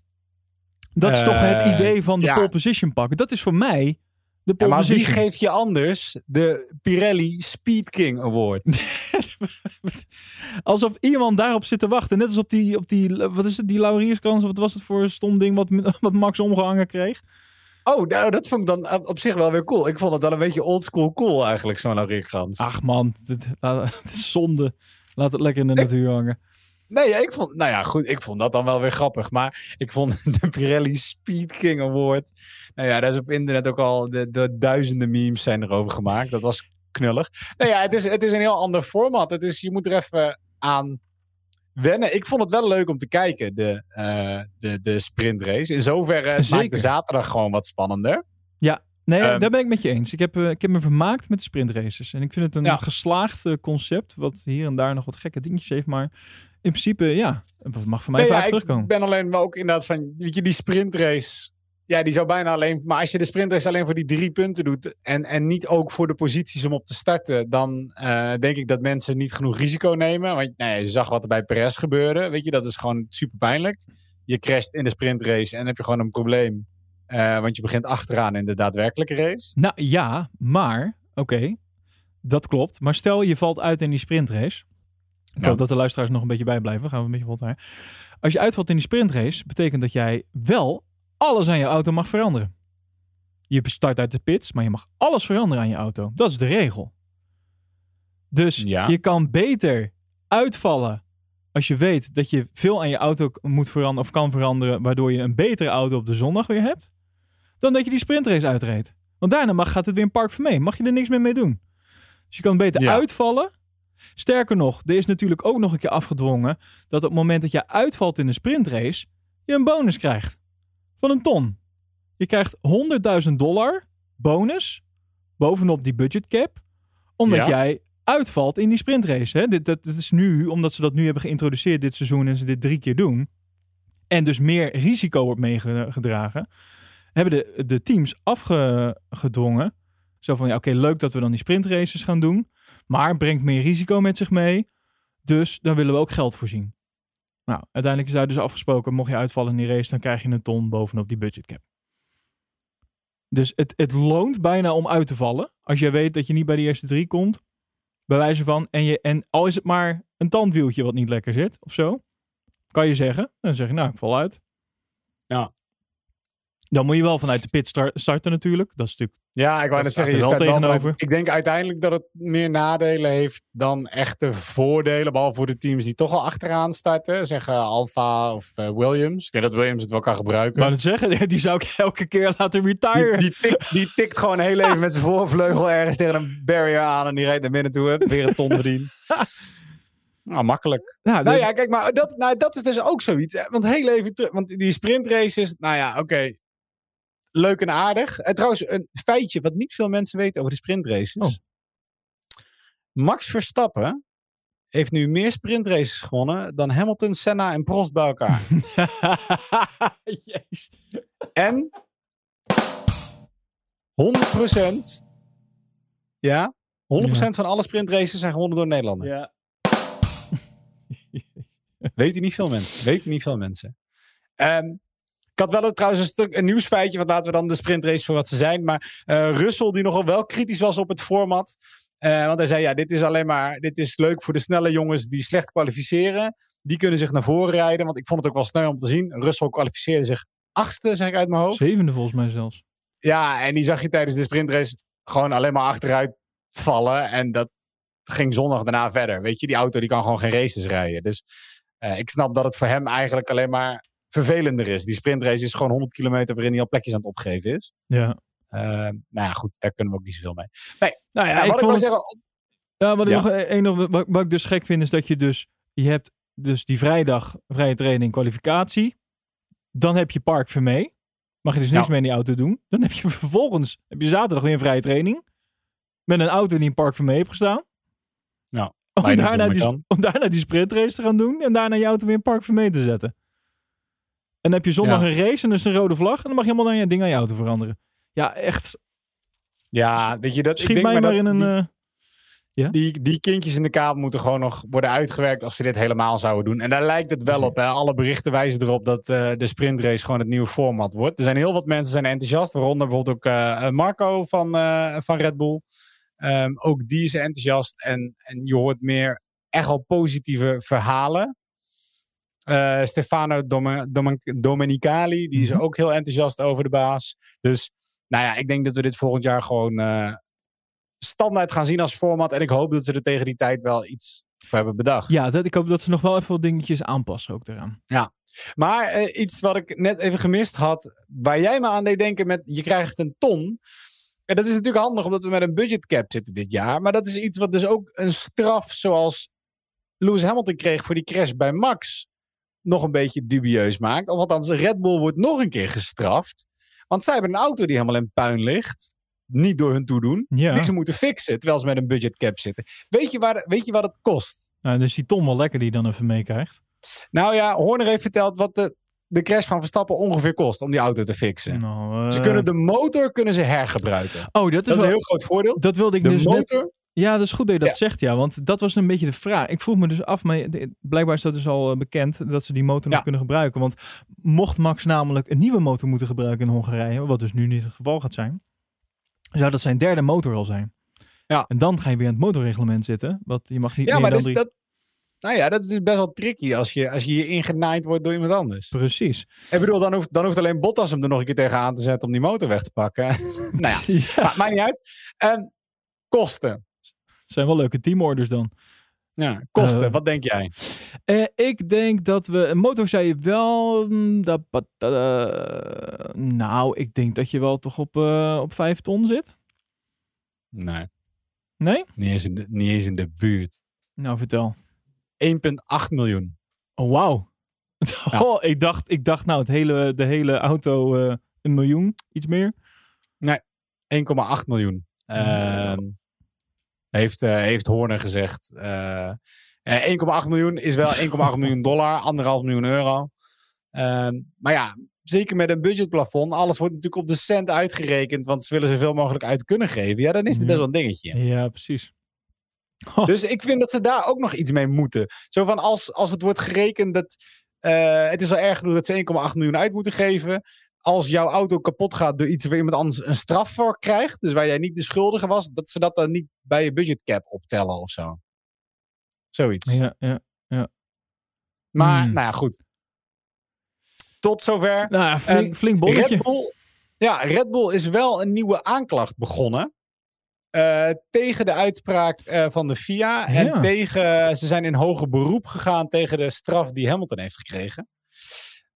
Dat is toch het Eh, idee van de ja. pole position pakken. Dat is voor mij de Ja, maar wie geeft je anders de Pirelli Speed King Award? Alsof iemand daarop zit te wachten. Net als op die, op die wat is het, die laurierskrans. Wat was het voor een stom ding wat, wat Max omgehangen kreeg? Oh, nou, dat vond ik dan op zich wel weer cool. Ik vond het wel een beetje oldschool cool eigenlijk, zo'n laurierkrans. Ach man, dit, het is zonde. Laat het lekker in de natuur hangen. Nee, ja, ik vond, nou ja, goed, ik vond dat dan wel weer grappig. Maar ik vond de Pirelli Speed King Award. Nou ja, daar is op internet ook al de, de duizenden memes zijn erover gemaakt. Dat was knullig. Nou ja, het is, het is een heel ander format. Het is, je moet er even aan wennen. Ik vond het wel leuk om te kijken, de, eh, de, de sprintrace. In zoverre maakt de zaterdag gewoon wat spannender. Nee, Ehm, daar ben ik met je eens. Ik heb, eh, ik heb me vermaakt met de sprintraces. En ik vind het een Ja. geslaagd eh, concept. Wat hier en daar nog wat gekke dingetjes heeft. Maar in principe, ja, het mag voor mij Nee, vaak ja, terugkomen. Ik ben alleen maar ook inderdaad van, weet je, die sprintrace. Ja, die zou bijna alleen. Maar als je de sprintrace alleen voor die drie punten doet. En, en niet ook voor de posities om op te starten. Dan eh, denk ik dat mensen niet genoeg risico nemen. Want nou ja, je zag wat er bij Perez gebeurde. Weet je, dat is gewoon super pijnlijk. Je crasht in de sprintrace en heb je gewoon een probleem. Eh, want je begint achteraan in de daadwerkelijke race. Nou ja, maar, oké, dat klopt. Maar stel je valt uit in die sprintrace. Ik Ja. hoop dat de luisteraars nog een beetje bijblijven. Gaan we een beetje naar. Als je uitvalt in die sprintrace, betekent dat jij wel alles aan je auto mag veranderen. Je start uit de pits, maar je mag alles veranderen aan je auto. Dat is de regel. Dus Ja. je kan beter uitvallen als je weet dat je veel aan je auto moet veranderen of kan veranderen, waardoor je een betere auto op de zondag weer hebt, dan dat je die sprintrace uitreed. Want daarna mag, gaat het weer een park voor mee. Mag je er niks meer mee doen. Dus je kan beter Ja. uitvallen. Sterker nog, er is natuurlijk ook nog een keer afgedwongen dat op het moment dat je uitvalt in een sprintrace, je een bonus krijgt. Van een ton. Je krijgt 100.000 dollar bonus bovenop die budget cap. Omdat Ja. jij uitvalt in die sprintrace. Hè? Dit, dat, dit is nu, omdat ze dat nu hebben geïntroduceerd dit seizoen en ze dit drie keer doen. En dus meer risico wordt meegedragen. Hebben de, de teams afgedwongen. Zo van, ja, oké, leuk dat we dan die sprintraces gaan doen. Maar brengt meer risico met zich mee. Dus dan willen we ook geld voorzien. Nou, uiteindelijk is daar dus afgesproken, mocht je uitvallen in die race, dan krijg je een ton bovenop die budgetcap. Dus het, het loont bijna om uit te vallen. Als je weet dat je niet bij de eerste drie komt. Bij wijze van. En, je, en al is het maar een tandwieltje wat niet lekker zit of zo. Kan je zeggen. Dan zeg je, nou, ik val uit. Dan moet je wel vanuit de pit star- starten natuurlijk. Dat is natuurlijk Ja, ik wou net zeggen, je staat tegenover. vanuit- Ik denk uiteindelijk dat het meer nadelen heeft dan echte voordelen. Behalve voor de teams die toch al achteraan starten. Zeggen Alfa of eh, Williams. Ik denk dat Williams het wel kan gebruiken. Maar het zeggen, die zou ik elke keer laten retire. die, tikt, die tikt gewoon heel even met zijn voorvleugel ergens tegen een barrier aan. En die rijdt naar binnen toe. Weer een ton verdiend. Nou, makkelijk. Nou de- ja, kijk, maar dat, nou, dat is dus ook zoiets. hè. Want heel even terug, want die sprintraces, nou ja, oké. Leuk en aardig. En trouwens, een feitje wat niet veel mensen weten over de sprintraces. Oh. Max Verstappen heeft nu meer sprintraces gewonnen dan Hamilton, Senna en Prost bij elkaar. Jezus. en 100%, ja, 100% van alle sprintraces zijn gewonnen door Nederlanders. Ja. Weten niet veel mensen. Weten niet veel mensen. Ik had wel een- trouwens een stuk een nieuwsfeitje, want laten we dan de sprintrace voor wat ze zijn. Maar eh Russell, die nogal wel kritisch was op het format. eh, want hij zei, ja, dit is alleen maar, dit is leuk voor de snelle jongens die slecht kwalificeren. Die kunnen zich naar voren rijden, want ik vond het ook wel snel om te zien. Russell kwalificeerde zich achtste, zeg ik uit mijn hoofd. Zevende volgens mij zelfs. Ja, en die zag je tijdens de sprintrace gewoon alleen maar achteruit vallen. En dat ging zondag daarna verder. Weet je, die auto die kan gewoon geen races rijden. Dus eh, ik snap dat het voor hem eigenlijk alleen maar vervelender is. Die sprintrace is gewoon 100 kilometer waarin hij al plekjes aan het opgeven is. Ja. Eh, nou ja, goed, daar kunnen we ook niet zoveel mee. Nou ja, Ja, ik vond het... zeggen, Ja, wat, ik nog een- een nog- wat, wat ik dus gek vind is dat je dus... Je hebt dus die vrijdag vrije training kwalificatie. Dan heb je Park Vermee. Mag je dus niks Ja. meer in die auto doen. Dan heb je vervolgens heb je zaterdag weer een vrije training. Met een auto die in Park Vermee heeft gestaan. Ja, Om daarna, mee die, om daarna die sprintrace te gaan doen. En daarna je auto weer in Park Vermee te zetten. En dan heb je zondag Ja. een race en is een rode vlag. En dan mag je helemaal dan je ding aan je auto veranderen. Ja, echt. ja, weet je, dat, ik Schiet denk mij maar dat in een... die- eh, Die, die kindjes in de kaap moeten gewoon nog worden uitgewerkt als ze dit helemaal zouden doen. En daar lijkt het wel op. Hè. Alle berichten wijzen erop dat eh, de sprintrace gewoon het nieuwe format wordt. Er zijn heel wat mensen zijn enthousiast. Waaronder bijvoorbeeld ook eh, Marco van, van Red Bull. Ehm, ook die is enthousiast. En, en je hoort meer echt al positieve verhalen. Eh, Stefano Dom Dom Domenicali, die is Mhm. ook heel enthousiast over de baas. Dus nou ja, ik denk dat we dit volgend jaar gewoon eh, standaard gaan zien als format. En ik hoop dat ze er tegen die tijd wel iets voor hebben bedacht. ja, dat, ik hoop dat ze nog wel even wat dingetjes aanpassen ook daaraan. Maar eh, iets wat ik net even gemist had, waar jij me aan deed denken met je krijgt een ton. En dat is natuurlijk handig omdat we met een budgetcap zitten dit jaar. Maar dat is iets wat dus ook een straf zoals Lewis Hamilton kreeg voor die crash bij Max nog een beetje dubieus maakt. Of althans, Red Bull wordt nog een keer gestraft. Want zij hebben een auto die helemaal in puin ligt. Niet door hun toedoen. Ja, Die ze moeten fixen terwijl ze met een budgetcap zitten. Weet je, waar, weet je wat het kost? nou, dus die Tom wel lekker die dan even meekrijgt. Nou ja, Horner heeft verteld wat de, de crash van Verstappen ongeveer kost om die auto te fixen. Nou, Ze eh, kunnen de motor kunnen ze hergebruiken. Oh, dat is, Dat is een heel groot voordeel. Dat wilde ik De dus motor, net... Ja, dat is goed dat je dat Ja. zegt, ja. Want dat was een beetje de vraag. Ik vroeg me dus af, maar blijkbaar is dat dus al eh, bekend... dat ze die motor nog Ja. kunnen gebruiken. Want mocht Max namelijk een nieuwe motor moeten gebruiken in Hongarije... wat dus nu niet het geval gaat zijn... zou dat zijn derde motor al zijn. Ja. En dan ga je weer aan het motorreglement zitten. Want je mag niet ja, meer maar dan dus drie... dat, nou ja, dat is dus best wel tricky als je, als je hier ingenaaid wordt door iemand anders. Precies. Ik bedoel, dan hoeft, dan hoeft alleen Bottas hem er nog een keer tegenaan te zetten om die motor weg te pakken. nou ja, Ja, ma- maakt niet uit. En kosten. Zijn wel leuke teamorders dan. Ja, kosten. Eh, wat denk jij? Eh, ik denk dat we... Een motor zei je wel... mm, da- pa- da- da- nou, ik denk dat je wel toch op, eh, op vijf ton zit. Nee, Nee? niet eens in de, niet eens in de buurt. 1,8 Nou, vertel. miljoen. Oh, wauw. Ja. Oh, ik, dacht, ik dacht nou, het hele, de hele auto een miljoen, iets meer. 1,8 miljoen. Ehm, heeft, eh, heeft Horner gezegd. Eh, eh, 1,8 miljoen is wel 1,8 miljoen dollar, anderhalf miljoen euro. Ehm, maar ja, zeker met een budgetplafond, alles wordt natuurlijk op de cent uitgerekend, want ze willen zoveel mogelijk uit kunnen geven. Ja, dan is het Ja. best wel een dingetje. Ja, precies. Dus ik vind dat ze daar ook nog iets mee moeten. Zo van als, als het wordt gerekend dat. eh, het is wel erg genoeg dat ze 1,8 miljoen uit moeten geven. Als jouw auto kapot gaat door iets waar iemand anders een straf voor krijgt. Dus waar jij niet de schuldige was. Dat ze dat dan niet bij je budgetcap optellen of zo. Zoiets. Ja, ja. Maar, Hmm. nou ja, goed. Tot zover. Nou ja, flink, Ehm, flink bolletje. Red Bull, ja, Red Bull is wel een nieuwe aanklacht begonnen. eh, tegen de uitspraak eh, van de FIA. En Ja. tegen, ze zijn in hoger beroep gegaan tegen de straf die Hamilton heeft gekregen.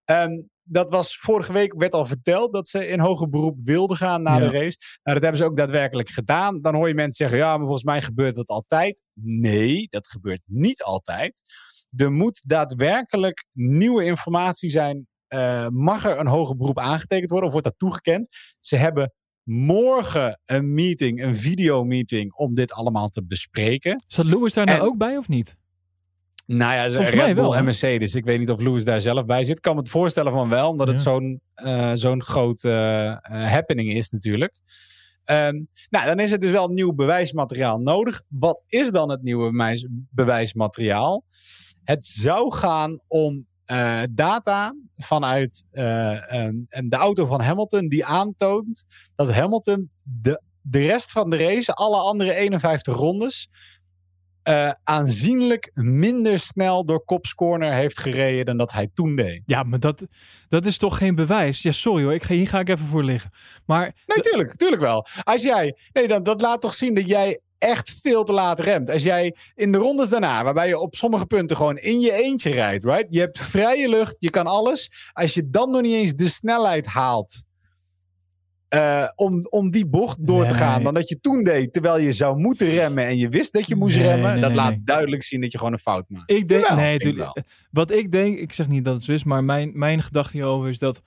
Ehm, dat was vorige week, werd al verteld dat ze in hoger beroep wilden gaan na Ja. de race. Nou, dat hebben ze ook daadwerkelijk gedaan. Dan hoor je mensen zeggen, ja, maar volgens mij gebeurt dat altijd. Nee, dat gebeurt niet altijd. Er moet daadwerkelijk nieuwe informatie zijn. Eh, mag er een hoger beroep aangetekend worden of wordt dat toegekend? Ze hebben morgen een meeting, een videomeeting, om dit allemaal te bespreken. Zat Lewis daar nou En- ook bij of niet? Nou ja, Volgens Red mij Bull wel, en Mercedes. Ik weet niet of Lewis daar zelf bij zit. Ik kan me het voorstellen van wel, omdat het zo'n eh, zo'n groot eh, eh, happening is natuurlijk. Ehm, nou, dan is het dus wel nieuw bewijsmateriaal nodig. Wat is dan het nieuwe bewijs- bewijsmateriaal? Het zou gaan om data vanuit de auto van Hamilton die aantoont dat Hamilton de, de rest van de race, alle andere 51 rondes, eh, aanzienlijk minder snel door Kops Corner heeft gereden dan dat hij toen deed. Ja, maar dat, dat is toch geen bewijs? Ja, sorry hoor, ik ga, hier ga ik even voor liggen. Maar Nee, tuurlijk, tuurlijk wel. Als jij, nee, dan, dat laat toch zien dat jij echt veel te laat remt. Als jij in de rondes daarna, waarbij je op sommige punten gewoon in je eentje rijdt, right? Je hebt vrije lucht, je kan alles. Als je dan nog niet eens de snelheid haalt eh, om, om die bocht door te gaan, dan dat je toen deed, terwijl je zou moeten remmen en je wist dat je moest Nee, remmen, nee, dat laat duidelijk zien dat je gewoon een fout maakt. Ik denk, Jawel, nee, ik. Wat ik denk, ik zeg niet dat het zo is, maar mijn, mijn gedachte hierover is dat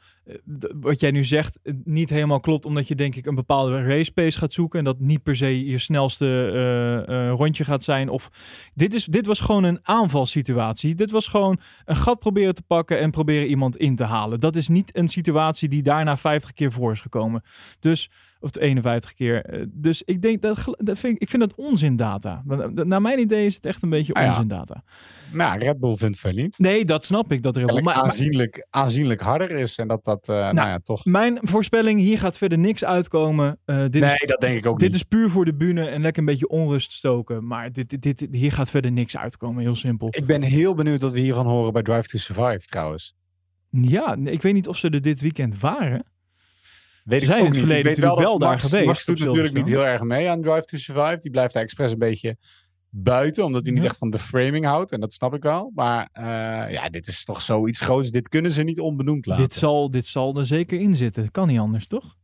wat jij nu zegt niet helemaal klopt, omdat je denk ik een bepaalde race pace gaat zoeken en dat niet per se je snelste eh, eh, rondje gaat zijn. Of dit, is, dit was gewoon een aanvalsituatie. Dit was gewoon een gat proberen te pakken en proberen iemand in te halen. Dat is niet een situatie die daarna 50 keer voor is gekomen. Dus of de 51 keer. Eh, Dus ik denk dat, dat vind ik, ik vind dat onzindata. Eh, Naar mijn idee is het echt een beetje Ah ja. onzindata. Nou, Red Bull vindt veel niet. Nee, dat snap ik. Dat er Maar, maar, aanzienlijk, aanzienlijk harder is en dat dat, eh, nou, ja, toch... mijn voorspelling, hier gaat verder niks uitkomen. Eh, dit Nee, is, dat denk ik ook dit niet. is puur voor de bühne en lekker een beetje onrust stoken. Maar dit, dit, dit, hier gaat verder niks uitkomen. Heel simpel. Ik ben heel benieuwd wat we hiervan horen bij Drive to Survive trouwens. Ja, ik weet niet of ze er dit weekend waren. Weet Ze zijn in het verleden Ik weet natuurlijk wel daar Max, geweest Max doet natuurlijk niet heel erg mee aan Drive to Survive. Die blijft daar expres een beetje buiten, omdat hij niet Ja. echt van de framing houdt. En dat snap ik wel. Maar eh, ja, dit is toch zoiets groots. Dit kunnen ze niet onbenoemd laten. Dit zal, dit zal er zeker in zitten. Kan niet anders, toch?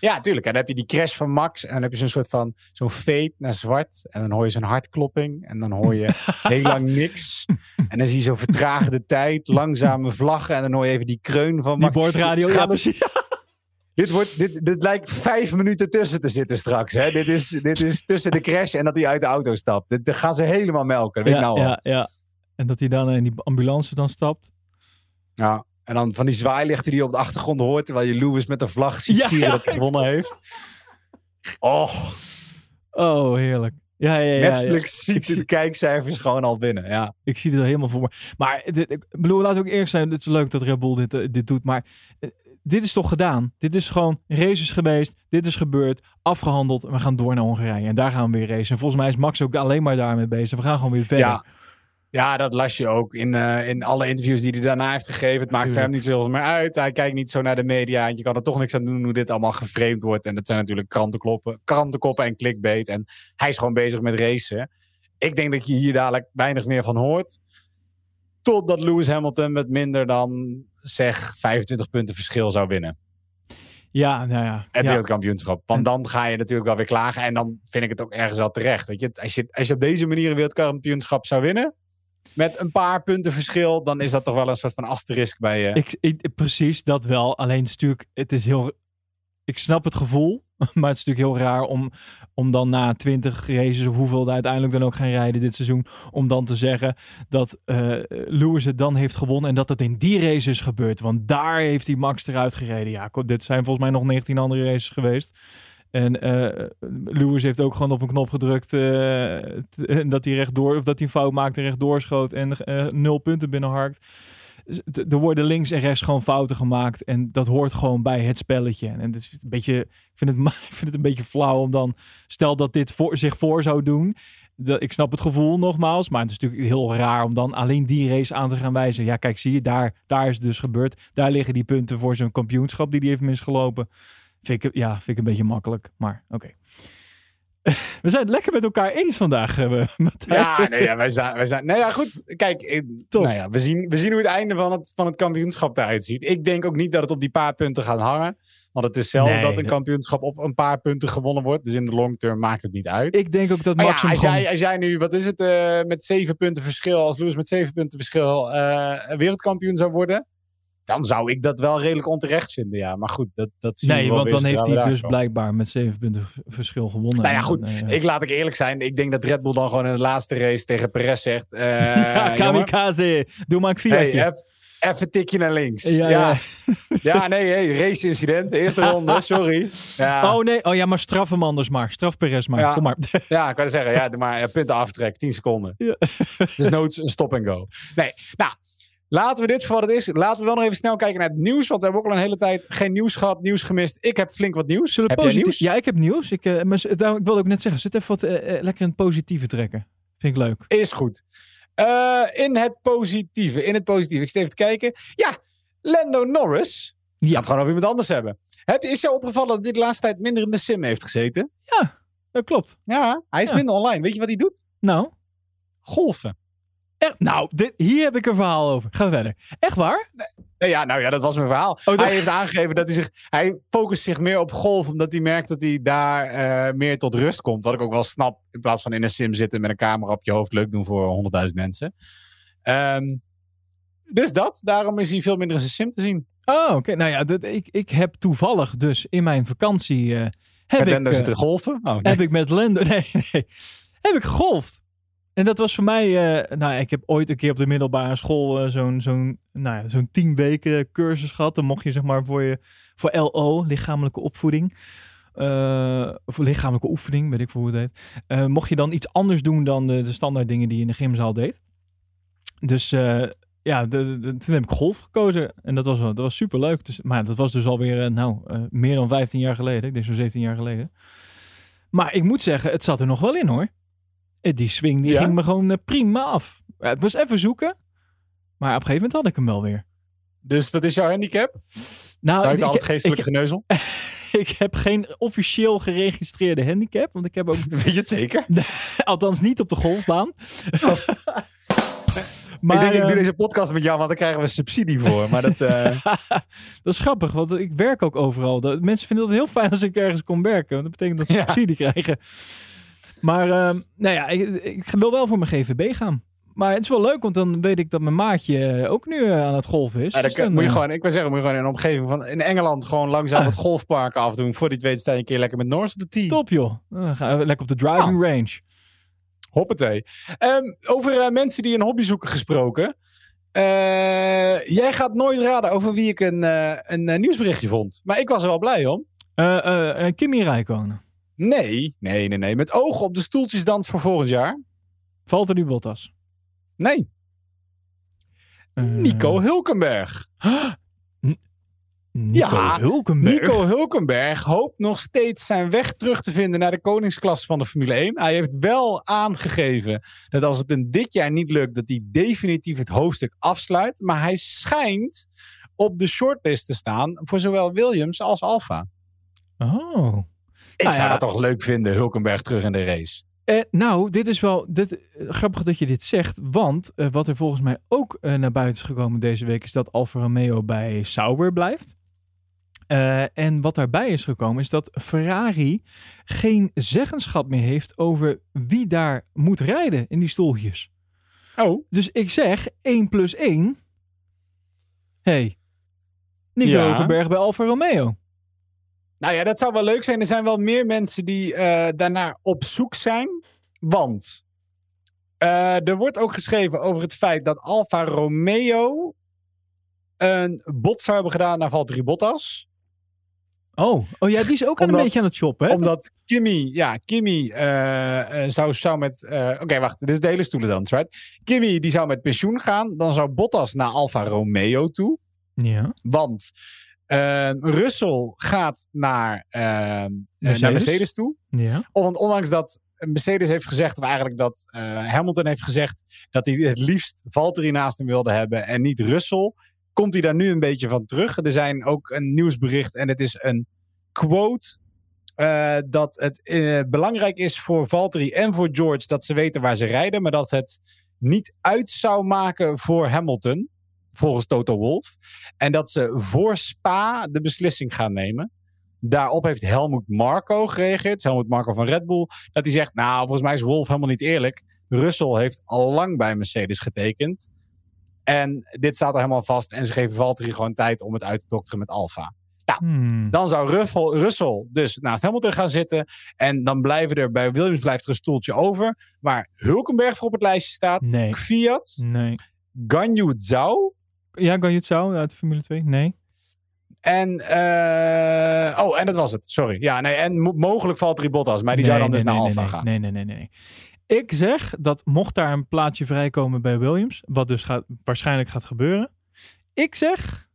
Ja, tuurlijk. En dan heb je die crash van Max. En dan heb je zo'n soort van zo'n fade naar zwart. En dan hoor je zo'n hartklopping. En dan hoor je heel lang niks. En dan zie je zo'n vertraagde tijd, langzame vlaggen. En dan hoor je even die kreun van Die Max. boordradio, Gaan ja precies. Dit, wordt, dit, dit lijkt vijf minuten tussen te zitten straks. Hè? Dit, is, dit is tussen de crash en dat hij uit de auto stapt. Dit, dit gaan ze helemaal melken. Weet Ja, nou al. ja, ja. En dat hij dan in die ambulance dan stapt. Ja. En dan van die zwaailichten die je op de achtergrond hoort. Terwijl je Lewis met een vlag ziet Ja, dat hij gewonnen heeft. Oh, Oh, heerlijk. Ja, ja, ja. Netflix ziet zie- de kijkcijfers gewoon al binnen. Ja. Ik zie het er helemaal voor me. Maar dit, ik bedoel, laat ook eerlijk zijn. Het is leuk dat Red Bull dit, eh, dit doet. Maar eh, dit is toch gedaan? Dit is gewoon races geweest. Dit is gebeurd. Afgehandeld. En we gaan door naar Hongarije. En daar gaan we weer racen. En volgens mij is Max ook alleen maar daarmee bezig. We gaan gewoon weer verder. Ja. Ja, dat las je ook in, eh, in alle interviews die hij daarna heeft gegeven. Het maakt voor hem niet zoveel meer uit. Hij kijkt niet zo naar de media. En je kan er toch niks aan doen hoe dit allemaal geframed wordt. En dat zijn natuurlijk krantenkoppen, krantenkoppen en clickbait. En hij is gewoon bezig met racen. Ik denk dat je hier dadelijk weinig meer van hoort. Totdat Lewis Hamilton met minder dan, zeg, 25 punten verschil zou winnen. Ja, nou ja. Het ja. wereldkampioenschap. Want dan ga je natuurlijk wel weer klagen. En dan vind ik het ook ergens al terecht. Weet je, als, je, als je op deze manier een wereldkampioenschap zou winnen. Met een paar punten verschil. Dan is dat toch wel een soort van asterisk bij je. Ik, ik- precies, dat wel. Alleen het is natuurlijk, het is heel. Ik snap het gevoel, maar het is natuurlijk heel raar om, om dan na 20 races of hoeveel er uiteindelijk dan ook gaan rijden dit seizoen, om dan te zeggen dat eh Lewis het dan heeft gewonnen en dat het in die race is gebeurd. Want daar heeft hij Max eruit gereden. Ja, dit zijn volgens mij nog 19 andere races geweest. En eh, Lewis heeft ook gewoon op een knop gedrukt eh, dat hij rechtdoor, of dat hij een fout maakte en rechtdoor schoot en nul punten binnenharkt. Er worden links en rechts gewoon fouten gemaakt. En dat hoort gewoon bij het spelletje. En het is een beetje, ik, vind het, ik vind het een beetje flauw om dan. Stel dat dit voor, zich voor zou doen. Dat, ik snap het gevoel nogmaals. Maar het is natuurlijk heel raar om dan alleen die race aan te gaan wijzen. Ja, kijk, zie je, daar, daar is het dus gebeurd. Daar liggen die punten voor zijn kampioenschap die hij heeft misgelopen. Vind ik, ja, vind ik een beetje makkelijk. Maar oké. We zijn het lekker met elkaar eens vandaag, uh, Matthijs. Ja, nee, ja, wij zijn, wij zijn. Nee, ja, goed. Kijk, eh, nou ja, we, zien, we zien hoe het einde van het, van het kampioenschap eruit ziet. Ik denk ook niet dat het op die paar punten gaat hangen. Want het is zelden dat een kampioenschap op een paar punten gewonnen wordt. Dus in de long term maakt het niet uit. Ik denk ook dat Max ja, als, jij, als jij nu, wat is het, uh, met zeven punten verschil, als Lewis met zeven punten verschil uh, wereldkampioen zou worden, dan zou ik dat wel redelijk onterecht vinden, ja. Maar goed, dat, dat zie Nee, wel want dan heeft hij dus komen. blijkbaar met zeven punten verschil gewonnen. Nou ja, goed. En, uh, ik laat ik eerlijk zijn. Ik denk dat Red Bull dan gewoon in de laatste race tegen Perez zegt... Uh, ja, kamikaze, doe maar een Fiatje. Hey, even tikje naar links. Ja, ja. ja. ja nee, hey, race incident. Eerste ronde, sorry. Ja. Oh nee, oh ja, maar straf hem anders maar. Straf Perez maar, Ja. kom maar. Ja, ik kan zeggen, ja, maar ja, punten aftrek, 10 seconden. Ja. Dus noods een stop en go. Nee, nou, laten we dit voor wat het is. Laten we wel nog even snel kijken naar het nieuws. Want we hebben ook al een hele tijd geen nieuws gehad, nieuws gemist. Ik heb flink wat nieuws. Zullen we heb positief- nieuws? Ja, ik heb nieuws. Ik, eh, maar, daarom- ik wilde ook net zeggen, zit even wat eh, lekker in het positieve trekken. Vind ik leuk. Is goed. Eh, in het positieve, in het positieve. Ik zit even te kijken. Ja, Lando Norris. Ja. Gaat gewoon over iemand anders hebben. Heb, je- is jou opgevallen dat hij de laatste tijd minder in de sim heeft gezeten? Dat klopt. Ja, hij is Ja. minder online. Weet je wat hij doet? Nou, Golfen. Echt, nou dit, hier heb ik een verhaal over. Ga verder. Echt waar? Nee, Ja, nou ja, dat was mijn verhaal. Oh, dat- Hij heeft aangegeven dat hij zich. Hij focust zich meer op golf, omdat hij merkt dat hij daar eh, meer tot rust komt. Wat ik ook wel snap, in plaats van in een sim zitten met een camera op je hoofd, leuk doen voor 100.000 mensen. Ehm, dus dat, daarom is hij veel minder in zijn sim te zien. Oh, oké. Nou ja, dat, ik, ik heb toevallig dus in mijn vakantie... eh, heb, Met ik, eh, golfen. Oh, nee. heb ik met Lendo... Nee, nee. Heb ik gegolfd. En dat was voor mij... eh, nou, ik heb ooit een keer op de middelbare school eh, zo'n zo'n nou ja, zo'n tien weken cursus gehad. Dan mocht je zeg maar voor je voor LO, lichamelijke opvoeding. eh, of lichamelijke oefening, weet ik veel hoe het heet. eh, mocht je dan iets anders doen dan de, de standaard dingen die je in de gymzaal deed. Dus eh, ja, toen heb ik golf gekozen. En dat was, dat was super leuk. Dus, maar dat was dus alweer, eh, nou, eh, meer dan 15 jaar geleden. Ik denk zo'n 17 jaar geleden. Maar ik moet zeggen, het zat er nog wel in hoor. Eh, Die swing die Ja? ging me gewoon eh, prima af. Ja, het was even zoeken. Maar op een gegeven moment had ik hem wel weer. Dus wat is jouw handicap? Nou, ik, al het ik, geestelijke geneuzel. ik heb geen officieel geregistreerde handicap. Want ik heb ook, Weet je het zeker? althans niet op de golfbaan. ik denk, ik eh, doe deze podcast met jou, want daar krijgen we subsidie voor. Maar dat, eh, dat is grappig, want ik werk ook overal. Mensen vinden het heel fijn als ik ergens kom werken. want Dat betekent dat ze Ja. subsidie krijgen. Maar ehm, nou ja, ik, ik wil wel voor mijn GVB gaan. Maar het is wel leuk, want dan weet ik dat mijn maatje ook nu eh, aan het golven is. ja, dan Dus dan, moet je eh, gewoon, ik wil zeggen, moet je gewoon in een omgeving van in Engeland gewoon langzaam Ah. wat golfparken afdoen. Voordat je het weet, sta je een keer lekker met Norris op de tee. Top joh. Dan gaan we lekker op de driving range. Hoppatee. Ehm, over eh, mensen die een hobby zoeken gesproken. Jij gaat nooit raden over wie ik een, een nieuwsberichtje vond. Maar ik was er wel blij om. Kimi Räikkönen. Nee, nee, nee, nee. Met oog op de stoeltjesdans voor volgend jaar. Valt er die Bottas? Nee, Eh, Nico Hulkenberg. Nico Ja, Hulkenberg. Nico Hulkenberg hoopt nog steeds zijn weg terug te vinden naar de koningsklasse van de Formule 1. Hij heeft wel aangegeven dat als het hem dit jaar niet lukt, dat hij definitief het hoofdstuk afsluit. Maar hij schijnt op de shortlist te staan voor zowel Williams als Alfa. Oh. Ik Nou zou ja. dat toch leuk vinden, Hulkenberg terug in de race. Eh, nou, dit is wel dit, eh, grappig dat je dit zegt. Want eh, wat er volgens mij ook eh, naar buiten is gekomen deze week... is dat Alfa Romeo bij Sauber blijft. Eh, en wat daarbij is gekomen is dat Ferrari geen zeggenschap meer heeft... over wie daar moet rijden in die stoeltjes. Oh, Dus ik zeg 1 plus 1. hey, Nico Ja. Hulkenberg bij Alfa Romeo. Nou ja, dat zou wel leuk zijn. Er zijn wel meer mensen die eh, daarnaar op zoek zijn. Want eh, er wordt ook geschreven over het feit dat Alfa Romeo een bot zou hebben gedaan naar Valtteri Bottas. Oh, oh ja, die is ook aan een Omdat- beetje aan het shoppen, hè? Omdat Kimmy, ja, Kimmy eh, zou, zou met... Oké, wacht, dit is de hele stoelendans, right? Kimmy, die zou met pensioen gaan. Dan zou Bottas naar Alfa Romeo toe. Ja. Want eh, Russell gaat naar, eh, eh, Mercedes. naar Mercedes toe. Ja. Want ondanks dat Mercedes heeft gezegd, of eigenlijk dat eh, Hamilton heeft gezegd, dat hij het liefst Valtteri naast hem wilde hebben en niet Russell, komt hij daar nu een beetje van terug. Er zijn ook een nieuwsbericht en het is een quote eh, dat het belangrijk is voor Valtteri en voor George dat ze weten waar ze rijden, maar dat het niet uit zou maken voor Hamilton, volgens Toto Wolff. En dat ze voor Spa de beslissing gaan nemen. Daarop heeft Helmut Marco gereageerd, Helmut Marco van Red Bull, dat hij zegt, nou, volgens mij is Wolff helemaal niet eerlijk. Russell heeft al lang bij Mercedes getekend. En dit staat er helemaal vast. En ze geven Valtteri gewoon tijd om het uit te dokteren met Alfa. Hmm. Dan zou Russell, Russell dus naast Hamilton gaan zitten. En dan blijven er bij Williams blijft er een stoeltje over. Waar Hulkenberg voor op het lijstje staat. Nee. Fiat. Nee. Ganyu Zhao. Ja, Ganyu Zhao uit de Formule 2? Nee. En, eh, oh, en dat was het. Sorry. Ja, nee, en mo- mogelijk Valtteri Bottas. Maar die nee, zou dan nee, dus naar Alfa gaan. Nee, nee, nee, nee, nee. Ik zeg dat mocht daar een plaatsje vrijkomen bij Williams, wat dus gaat, waarschijnlijk gaat gebeuren. Ik zeg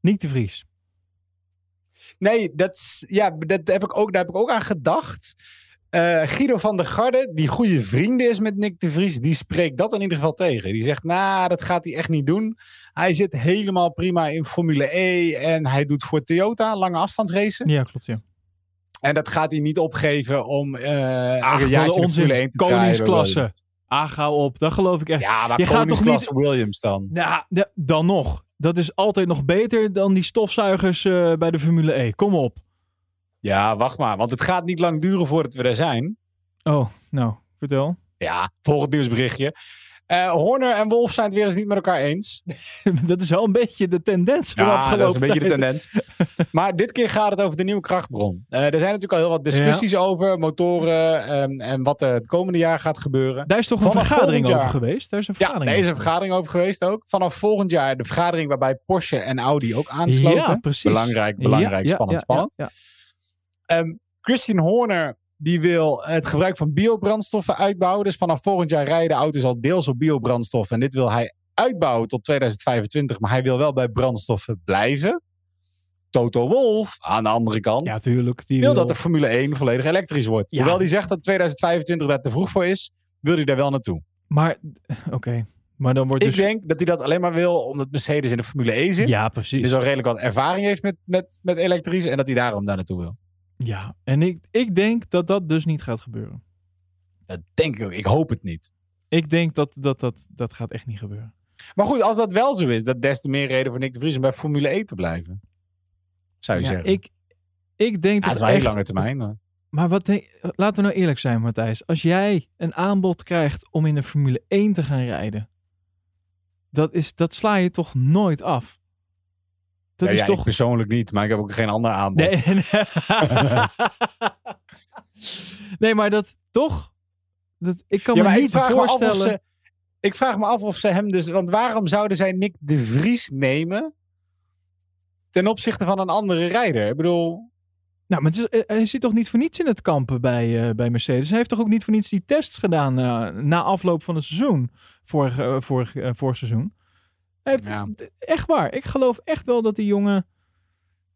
Nick de Vries. Nee, dat, ja, dat heb ik ook, daar heb ik ook aan gedacht. Eh, Guido van der Garde, die goede vrienden is met Nick de Vries, die spreekt dat in ieder geval tegen. Die zegt, nou, dat gaat hij echt niet doen. Hij zit helemaal prima in Formule E en hij doet voor Toyota lange afstandsracen. Ja, klopt, ja. En dat gaat hij niet opgeven om eh Ach, een jaartje in Formule 1 onzin. te Koningsklasse. Ah, op. Dat geloof ik echt. Ja, maar Je gaat toch koningsklasse Williams dan? Nou, ja, dan nog. Dat is altijd nog beter dan die stofzuigers eh, bij de Formule E. Kom op. Ja, wacht maar, want het gaat niet lang duren voordat we er zijn. Oh, nou, vertel. Ja, volgend nieuwsberichtje. Eh Horner en Wolf zijn het weer eens niet met elkaar eens. dat is wel een beetje de tendens van de Ja, afgelopen dat is een beetje de tendens. maar dit keer gaat het over de nieuwe krachtbron. Eh, er zijn natuurlijk al heel wat discussies over motoren ehm, en wat er het komende jaar gaat gebeuren. Daar is toch een Vanaf vergadering over jaar. geweest? Daar is een Ja, vergadering daar is een vergadering over geweest ook. Vanaf volgend jaar de vergadering waarbij Porsche en Audi ook aansloten. Ja, precies. Belangrijk, belangrijk, Ja, ja, spannend, ja, spannend. ja, Ehm, Christian Horner die wil het gebruik van biobrandstoffen uitbouwen. Dus vanaf volgend jaar rijden de auto's al deels op biobrandstof. En dit wil hij uitbouwen tot 2025. Maar hij wil wel bij brandstoffen blijven. Toto Wolff, aan de andere kant, Ja, tuurlijk. Die wil wil dat de Formule 1 volledig elektrisch wordt. Ja. Hoewel hij zegt dat 2025 daar te vroeg voor is, wil hij daar wel naartoe. Maar, oké. Maar dan wordt Ik dus... denk dat hij dat alleen maar wil omdat Mercedes in de Formule E zit. Ja, precies. Dus al redelijk wat ervaring heeft met, met, met elektrisch. En dat hij daarom daar naartoe wil. Ja, en ik, ik denk dat dat dus niet gaat gebeuren. Dat denk ik ook. Ik hoop het niet. Ik denk dat dat, dat, dat gaat echt niet gebeuren. Maar goed, als dat wel zo is, dat des te meer reden voor Nick de Vries om bij Formule E te blijven. Zou je Ja, zeggen. ik, ik denk ja, het dat is wel echt... heel lange termijn. Maar... Maar wat denk- laten we nou eerlijk zijn, Matthijs. Als jij een aanbod krijgt om in de Formule 1 te gaan rijden, dat, is, dat sla je toch nooit af? Dat Ja, is ja, toch. ik persoonlijk niet, maar ik heb ook geen ander aanbod. Nee, nee. nee, maar dat toch? Dat, ik kan ja, me ik niet me voorstellen. ze... Ik vraag me af of ze hem dus... Want waarom zouden zij Nick de Vries nemen ten opzichte van een andere rijder? Ik bedoel... Nou, maar is- eh, hij zit toch niet voor niets in het kampen bij, eh, bij Mercedes? Hij heeft toch ook niet voor niets die tests gedaan eh, na afloop van het seizoen, vorig, vorig, eh, vorig seizoen? Hij heeft, Ja. Echt waar. Ik geloof echt wel dat die jongen...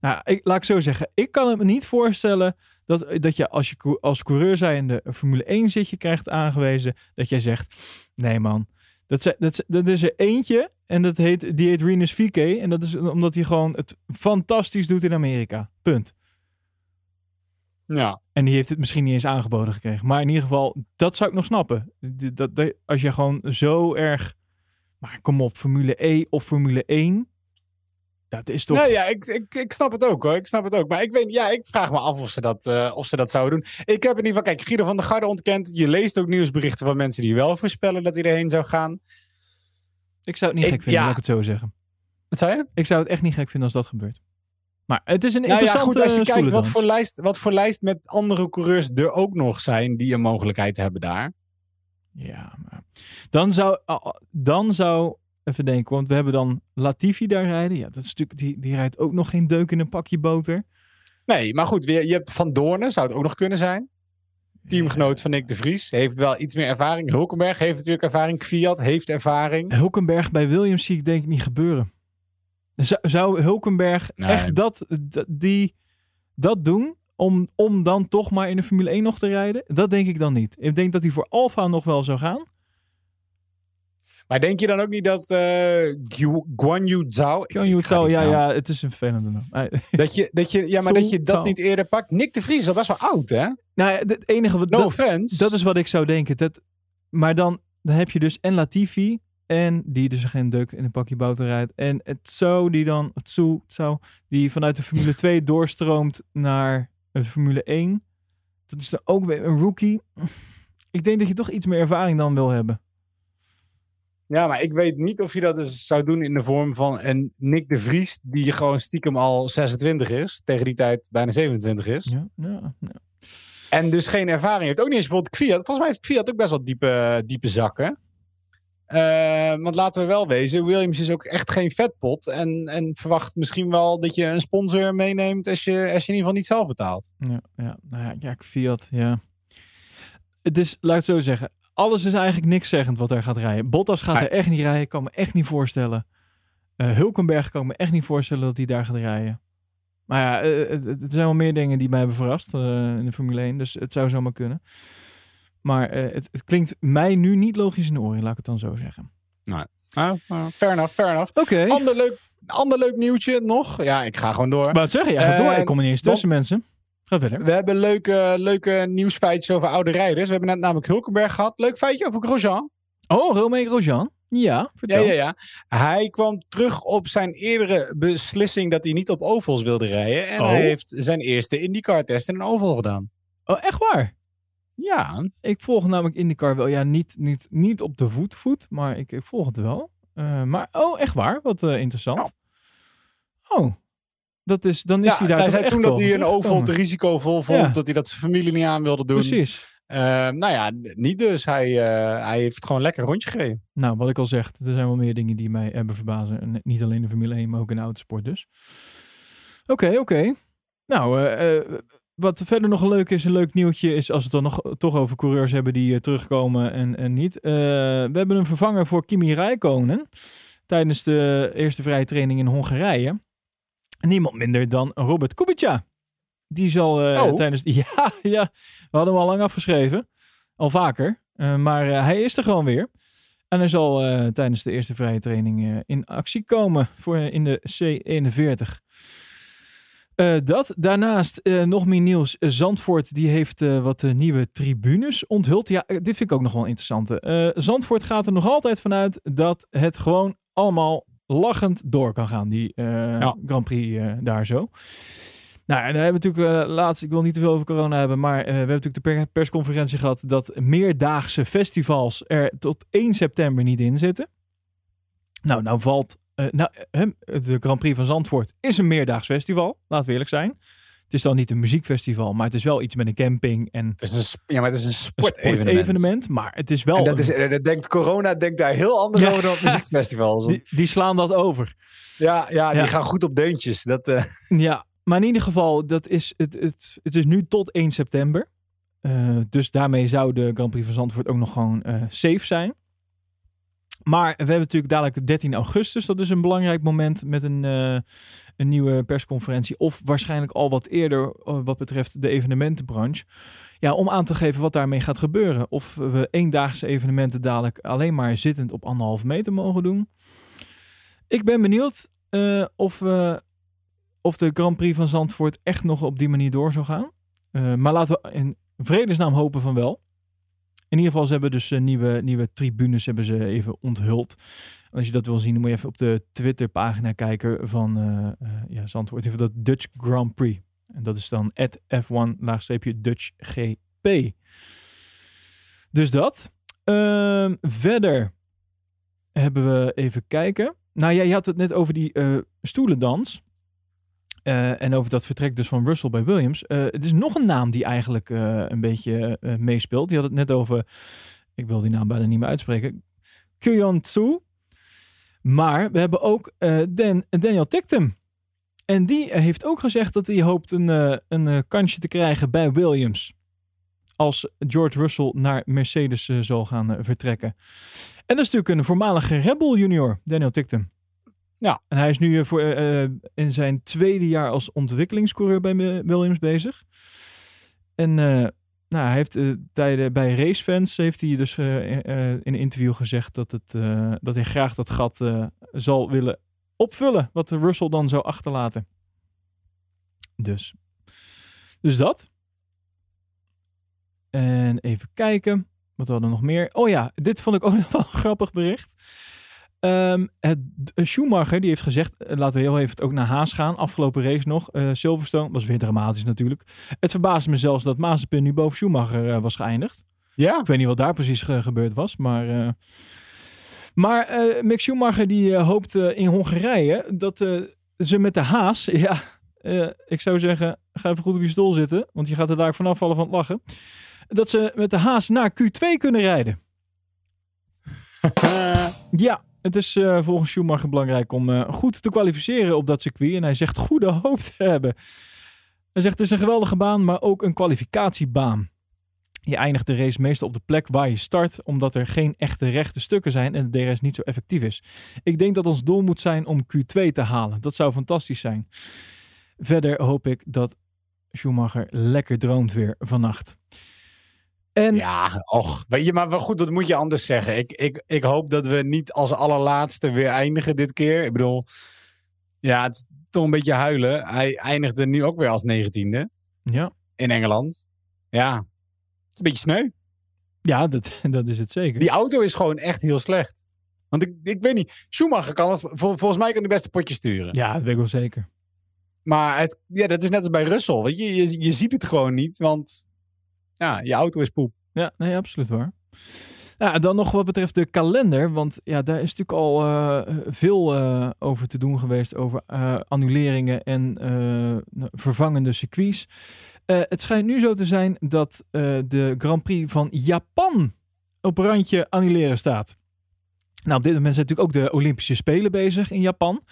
Nou, ik, laat ik zo zeggen. Ik kan het me niet voorstellen dat, dat je als je als coureur zijnde een Formule 1 zitje krijgt aangewezen, dat jij zegt, nee man, dat, ze- dat, dat is er eentje en dat heet, die heet Rinus VK en dat is omdat hij gewoon het fantastisch doet in Amerika. Punt. Ja. En die heeft het misschien niet eens aangeboden gekregen. Maar in ieder geval, dat zou ik nog snappen. Dat, als je gewoon zo erg... Maar kom op, Formule E of Formule 1. Dat is toch... Nee, ja, ik, ik, ik snap het ook hoor. Ik snap het ook. Maar ik weet, ja, ik vraag me af of ze dat, eh, of ze dat zouden doen. Ik heb in ieder geval, kijk, Guido van der Garde ontkent. Je leest ook nieuwsberichten van mensen die wel voorspellen dat hij erheen zou gaan. Ik zou het niet Ik- gek vinden, ja. laat ik het zo zeggen. Wat zei je? Ik zou het echt niet gek vinden als dat gebeurt. Maar het is een Nou ja, interessante goed, als je kijkt wat voor, lijst, wat voor lijst met andere coureurs er ook nog zijn die een mogelijkheid hebben daar. Ja, maar... Dan zou, dan zou... Even denken, want we hebben dan Latifi daar rijden. Ja, dat is natuurlijk... Die, die rijdt ook nog geen deuk in een pakje boter. Nee, maar goed, je, je hebt Van Doornen, zou het ook nog kunnen zijn. Teamgenoot van Nick de Vries. Heeft wel iets meer ervaring. Hulkenberg heeft natuurlijk ervaring. Kviat heeft ervaring. Hulkenberg bij Williams zie ik denk ik niet gebeuren. Zou, zou Hulkenberg Nee. echt dat, dat, die, dat doen om, om dan toch maar in de Formule 1 nog te rijden? Dat denk ik dan niet. Ik denk dat hij voor Alfa nog wel zou gaan. Maar denk je dan ook niet dat uh, Guan Yu Zhao... Guan Yu Zhao, ja, ja, het is een vervelende naam. Dat je, dat je, ja, maar dat je dat niet eerder pakt. Nick de Vries is al best wel oud, hè? Nou het enige wat... No dat, offense. Dat is wat ik zou denken. Dat, maar dan, dan heb je dus en Latifi... En die dus geen deuk in een pakje boter rijdt. En het zo die dan, het zo, die vanuit de Formule 2 doorstroomt naar de Formule 1. Dat is dan ook weer een rookie. Ik denk dat je toch iets meer ervaring dan wil hebben. Ja, maar ik weet niet of je dat dus zou doen in de vorm van een Nick de Vries, die gewoon stiekem al 26 is, tegen die tijd bijna 27 is. Ja, ja, ja. En dus geen ervaring heeft. Ook niet eens bijvoorbeeld Kviat. Volgens mij heeft Kviat ook best wel diepe, diepe zakken. Uh, want laten we wel wezen, Williams is ook echt geen vetpot. En, en verwacht misschien wel dat je een sponsor meeneemt als je, als je in ieder geval niet zelf betaalt. Ja, ja, nou ja, ja Fiat, ja. Het is, laat ik het zo zeggen, alles is eigenlijk niks zeggend wat er gaat rijden. Bottas gaat er echt niet rijden, ik kan me echt niet voorstellen. Uh, Hulkenberg kan me echt niet voorstellen dat hij daar gaat rijden. Maar ja, uh, er zijn wel meer dingen die mij hebben verrast in de Formule 1, dus het zou zomaar kunnen. Maar uh, het, het, klinkt mij nu niet logisch in de oren, laat ik het dan zo zeggen. Nou, nou fair enough, fair enough. Oké. Okay. Ander, leuk, ander leuk nieuwtje nog. Ja, ik ga gewoon door. Wat zeg je? Ja, ga uh, door. Ik kom er niet eens tussen, mensen. Ga verder. We hebben leuke, leuke nieuwsfeitjes over oude rijders. We hebben net namelijk Hulkenberg gehad. Leuk feitje over Grosjean. Oh, Romeo Grosjean. Ja, vertel. Ja, ja, ja. Hij kwam terug op zijn eerdere beslissing dat hij niet op ovals wilde rijden. En oh. hij heeft zijn eerste IndyCar-test in een oval gedaan. Oh, echt waar? Ja. Ik volg namelijk IndyCar wel. Ja, niet, niet, niet op de voet, voet maar ik, ik volg het wel. Uh, maar, oh, echt waar? Wat uh, interessant. Ja. Oh, dat is, dan is ja, hij daar hij zei echt toen dat hij een oval te risicovol vond. Ja. Dat hij dat zijn familie niet aan wilde doen. Precies. Uh, nou ja, niet dus. Hij, hij heeft gewoon lekker een rondje gereden. Nou, wat ik al zeg, er zijn wel meer dingen die mij hebben verbazen. En niet alleen de Formule 1, maar ook in de autosport dus. Oké, okay, oké. Okay. Nou, wat verder nog leuk is, een leuk nieuwtje, is als we het dan nog toch over coureurs hebben die uh, terugkomen en, en niet. Uh, we hebben een vervanger voor Kimi Räikkönen tijdens de eerste vrije training in Hongarije. Niemand minder dan Robert Kubica. Die zal uh, oh. tijdens... Ja, ja, we hadden hem al lang afgeschreven. Al vaker. maar hij is er gewoon weer. En hij zal tijdens de eerste vrije training in actie komen voor in de C41. Uh, dat. Daarnaast uh, nog meer nieuws. Zandvoort die heeft uh, wat nieuwe tribunes onthuld. Ja, dit vind ik ook nog wel interessant. Zandvoort gaat er nog altijd vanuit dat het gewoon allemaal lachend door kan gaan. Die ja. Grand Prix daar zo. Nou, en dan hebben we natuurlijk laatst, ik wil niet te veel over corona hebben, maar we hebben natuurlijk de persconferentie gehad dat meerdaagse festivals er tot 1 september niet in zitten. Nou, nou valt uh, nou, de Grand Prix van Zandvoort is een meerdaags festival, laten we eerlijk zijn. Het is dan niet een muziekfestival, maar het is wel iets met een camping. En het is een, ja, maar het is een sportevenement. sportevenement maar het is wel... En dat is, dat denkt corona denkt daar heel anders ja. over dan muziekfestivals. Die, die, slaan dat over. Ja, ja, die gaan goed op deuntjes. Dat, uh... Ja, maar in ieder geval, dat is, het, het, het is nu tot 1 september. Uh, dus daarmee zou de Grand Prix van Zandvoort ook nog gewoon uh, safe zijn. Maar we hebben natuurlijk dadelijk 13 augustus. Dat is een belangrijk moment met een, uh, een nieuwe persconferentie. Of waarschijnlijk al wat eerder uh, wat betreft de evenementenbranche. Ja, om aan te geven wat daarmee gaat gebeuren. Of we eendaagse evenementen dadelijk alleen maar zittend op anderhalf meter mogen doen. Ik ben benieuwd uh, of, of de Grand Prix van Zandvoort echt nog op die manier door zal gaan. maar laten we in vredesnaam hopen van wel. In ieder geval, ze hebben dus uh, nieuwe, nieuwe tribunes hebben ze even onthuld. Als je dat wil zien, dan moet je even op de Twitter-pagina kijken van uh, uh, ja, Zandvoort. Even dat Dutch Grand Prix. En dat is dan F1-Dutch GP. Dus dat. Uh, verder hebben we even kijken. Nou, jij had het net over die stoelendans. Uh, en over dat vertrek dus van Russell bij Williams. Uh, het is nog een naam die eigenlijk uh, een beetje meespeelt. Die had het net over, ik wil die naam bijna niet meer uitspreken. Kyon Tsu. Maar we hebben ook Dan, Daniel Tictum. En die heeft ook gezegd dat hij hoopt een, een kansje te krijgen bij Williams. Als George Russell naar Mercedes zal gaan vertrekken. En dat is natuurlijk een voormalige Rebel junior, Daniel Tictum. Ja. En hij is nu voor, uh, in zijn tweede jaar als ontwikkelingscoureur bij Williams bezig. En nou hij heeft tijden bij racefans heeft hij dus in een interview gezegd dat, het, dat hij graag dat gat zal willen opvullen. Wat Russell dan zou achterlaten. Dus. Dus dat. En even kijken. Wat hadden we nog meer? Oh ja, dit vond ik ook nog wel een grappig bericht. Um, het, Schumacher die heeft gezegd, eh, laten we heel even ook naar Haas gaan. Afgelopen race nog. Uh, Silverstone was weer dramatisch natuurlijk. Het verbaasde me zelfs dat Mazepin nu boven Schumacher uh, was geëindigd. Ja. Ik weet niet wat daar precies gebeurd was, maar... maar Mick Schumacher die hoopt in Hongarije dat ze met de Haas... Ja, ik zou zeggen, ga even goed op je stoel zitten, want je gaat er daar vanaf vallen van het lachen. Dat ze met de Haas naar Q2 kunnen rijden. ja, het is uh, volgens Schumacher belangrijk om uh, goed te kwalificeren op dat circuit. En hij zegt goede hoop te hebben. Hij zegt het is een geweldige baan, maar ook een kwalificatiebaan. Je eindigt de race meestal op de plek waar je start, omdat er geen echte rechte stukken zijn en de DRS niet zo effectief is. Ik denk dat ons doel moet zijn om Q2 te halen. Dat zou fantastisch zijn. Verder hoop ik dat Schumacher lekker droomt weer vannacht. En... Ja, och, weet je, maar wel goed, dat moet je anders zeggen. Ik, ik, ik hoop dat we niet als allerlaatste weer eindigen dit keer. Ik bedoel, ja, het is toch een beetje huilen. Hij eindigde nu ook weer als negentiende. Ja. In Engeland. Ja, het is een beetje sneu. Ja, dat, dat is het zeker. Die auto is gewoon echt heel slecht. Want ik, ik weet niet, Schumacher kan het, vol, volgens mij kan de beste potje sturen. Ja, dat weet ik wel zeker. Maar het, ja, dat is net als bij Russell. Weet je, je, je ziet het gewoon niet, want ja, je auto is poep. Ja, nee, absoluut waar. Dan nog wat betreft de kalender. Want ja, daar is natuurlijk al uh, veel uh, over te doen geweest. Over uh, annuleringen en vervangende circuits. het schijnt nu zo te zijn dat de Grand Prix van Japan op randje annuleren staat. Nou, op dit moment zijn natuurlijk ook de Olympische Spelen bezig in Japan.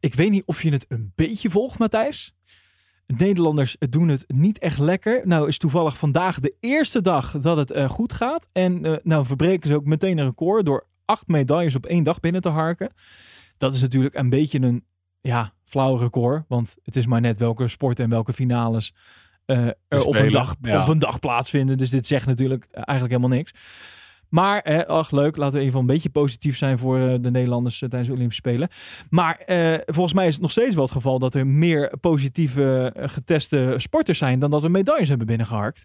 Ik weet niet of je het een beetje volgt, Matthijs. Nederlanders doen het niet echt lekker. Nou is toevallig vandaag de eerste dag dat het uh, goed gaat. En uh, nou verbreken ze ook meteen een record door acht medailles op één dag binnen te harken. Dat is natuurlijk een beetje een ja, flauw record. Want het is maar net welke sporten en welke finales uh, er op een, dag, ja. op een dag plaatsvinden. Dus dit zegt natuurlijk eigenlijk helemaal niks. Maar, eh, ach leuk, laten we even een beetje positief zijn voor uh, de Nederlanders uh, tijdens de Olympische Spelen. Maar uh, volgens mij is het nog steeds wel het geval dat er meer positieve geteste sporters zijn dan dat we medailles hebben binnengeharkt.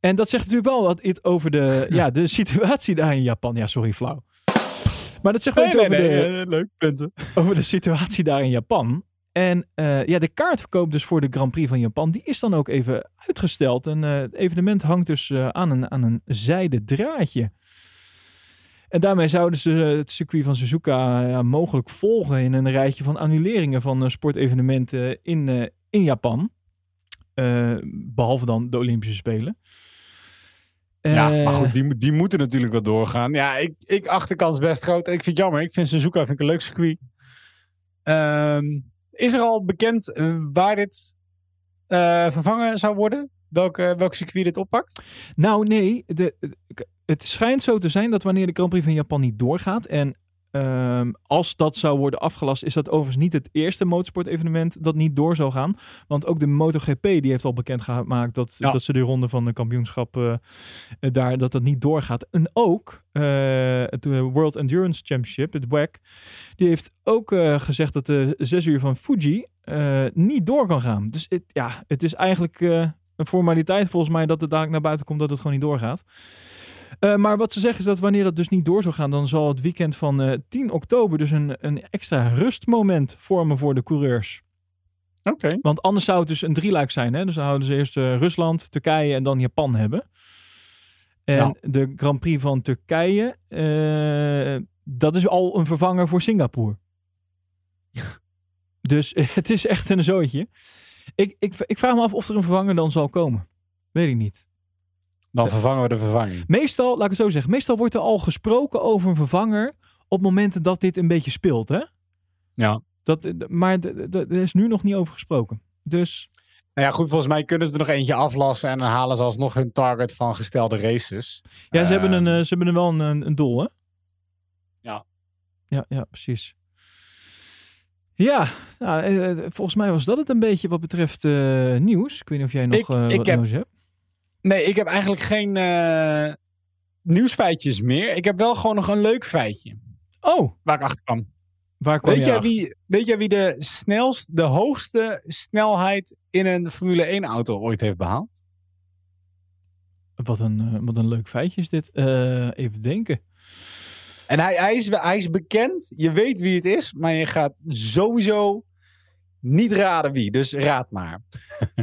En dat zegt natuurlijk wel wat iets over de, ja, de situatie daar in Japan. Ja, sorry, flauw. Maar dat zegt wel nee, over, nee, de, leuk, punten. over de situatie daar in Japan. En uh, ja, de kaartverkoop dus voor de Grand Prix van Japan, die is dan ook even uitgesteld. En uh, het evenement hangt dus uh, aan, een, aan een zijden draadje. En daarmee zouden ze het circuit van Suzuka ja, mogelijk volgen in een rijtje van annuleringen van sportevenementen in, in Japan. behalve dan de Olympische Spelen. Ja, maar goed, die, die moeten natuurlijk wel doorgaan. Ja, ik, ik acht de kans best groot. Ik vind het jammer. Ik vind Suzuka vind ik een leuk circuit. Um, is er al bekend uh, waar dit uh, vervangen zou worden? Welk, uh, welk circuit dit oppakt? Nou, nee. De, het schijnt zo te zijn dat wanneer de Grand Prix van Japan niet doorgaat. En um, als dat zou worden afgelast, is dat overigens niet het eerste motorsport-evenement dat niet door zou gaan. Want ook de MotoGP die heeft al bekendgemaakt dat, ja. dat ze de ronde van de kampioenschap uh, daar dat dat niet doorgaat. En ook uh, het World Endurance Championship, het WEC, die heeft ook uh, gezegd dat de zes uur van Fuji niet door kan gaan. Dus ja, het is eigenlijk een formaliteit volgens mij dat het daar naar buiten komt dat het gewoon niet doorgaat. Uh, maar wat ze zeggen is dat wanneer dat dus niet door zou gaan, dan zal het weekend van uh, 10 oktober dus een, een extra rustmoment vormen voor de coureurs. Oké. Okay. Want anders zou het dus een drieluik zijn. Hè? Dus dan houden ze eerst uh, Rusland, Turkije en dan Japan hebben. En ja. de Grand Prix van Turkije, dat is al een vervanger voor Singapore. dus het is echt een zootje. Ik, ik, ik vraag me af of er een vervanger dan zal komen. Weet ik niet. Dan vervangen we de vervanging. Meestal, laat ik het zo zeggen, meestal wordt er al gesproken over een vervanger op momenten dat dit een beetje speelt, hè? Ja. Dat, maar er is nu nog niet over gesproken. Dus... Nou ja, goed, volgens mij kunnen ze er nog eentje aflassen en dan halen ze alsnog hun target van gestelde races. Ja, ze, uh, hebben, een, ze hebben er wel een, een doel, hè? Ja. Ja, ja, precies. Ja, nou, volgens mij was dat het een beetje wat betreft uh, nieuws. Ik weet niet of jij nog ik, uh, ik wat heb, nieuws hebt. Nee, ik heb eigenlijk geen eh, nieuwsfeitjes meer. Ik heb wel gewoon nog een leuk feitje. Oh, Waar ik achter kwam. waar kwam Weet je jij, wie, weet jij wie de snelst, de hoogste snelheid in een Formule 1 auto ooit heeft behaald? Wat een, eh, wat een leuk feitje is dit. Eh, even denken. En hij, hij, is, hij is bekend. Je weet wie het is, maar je gaat sowieso niet raden wie. Dus raad maar.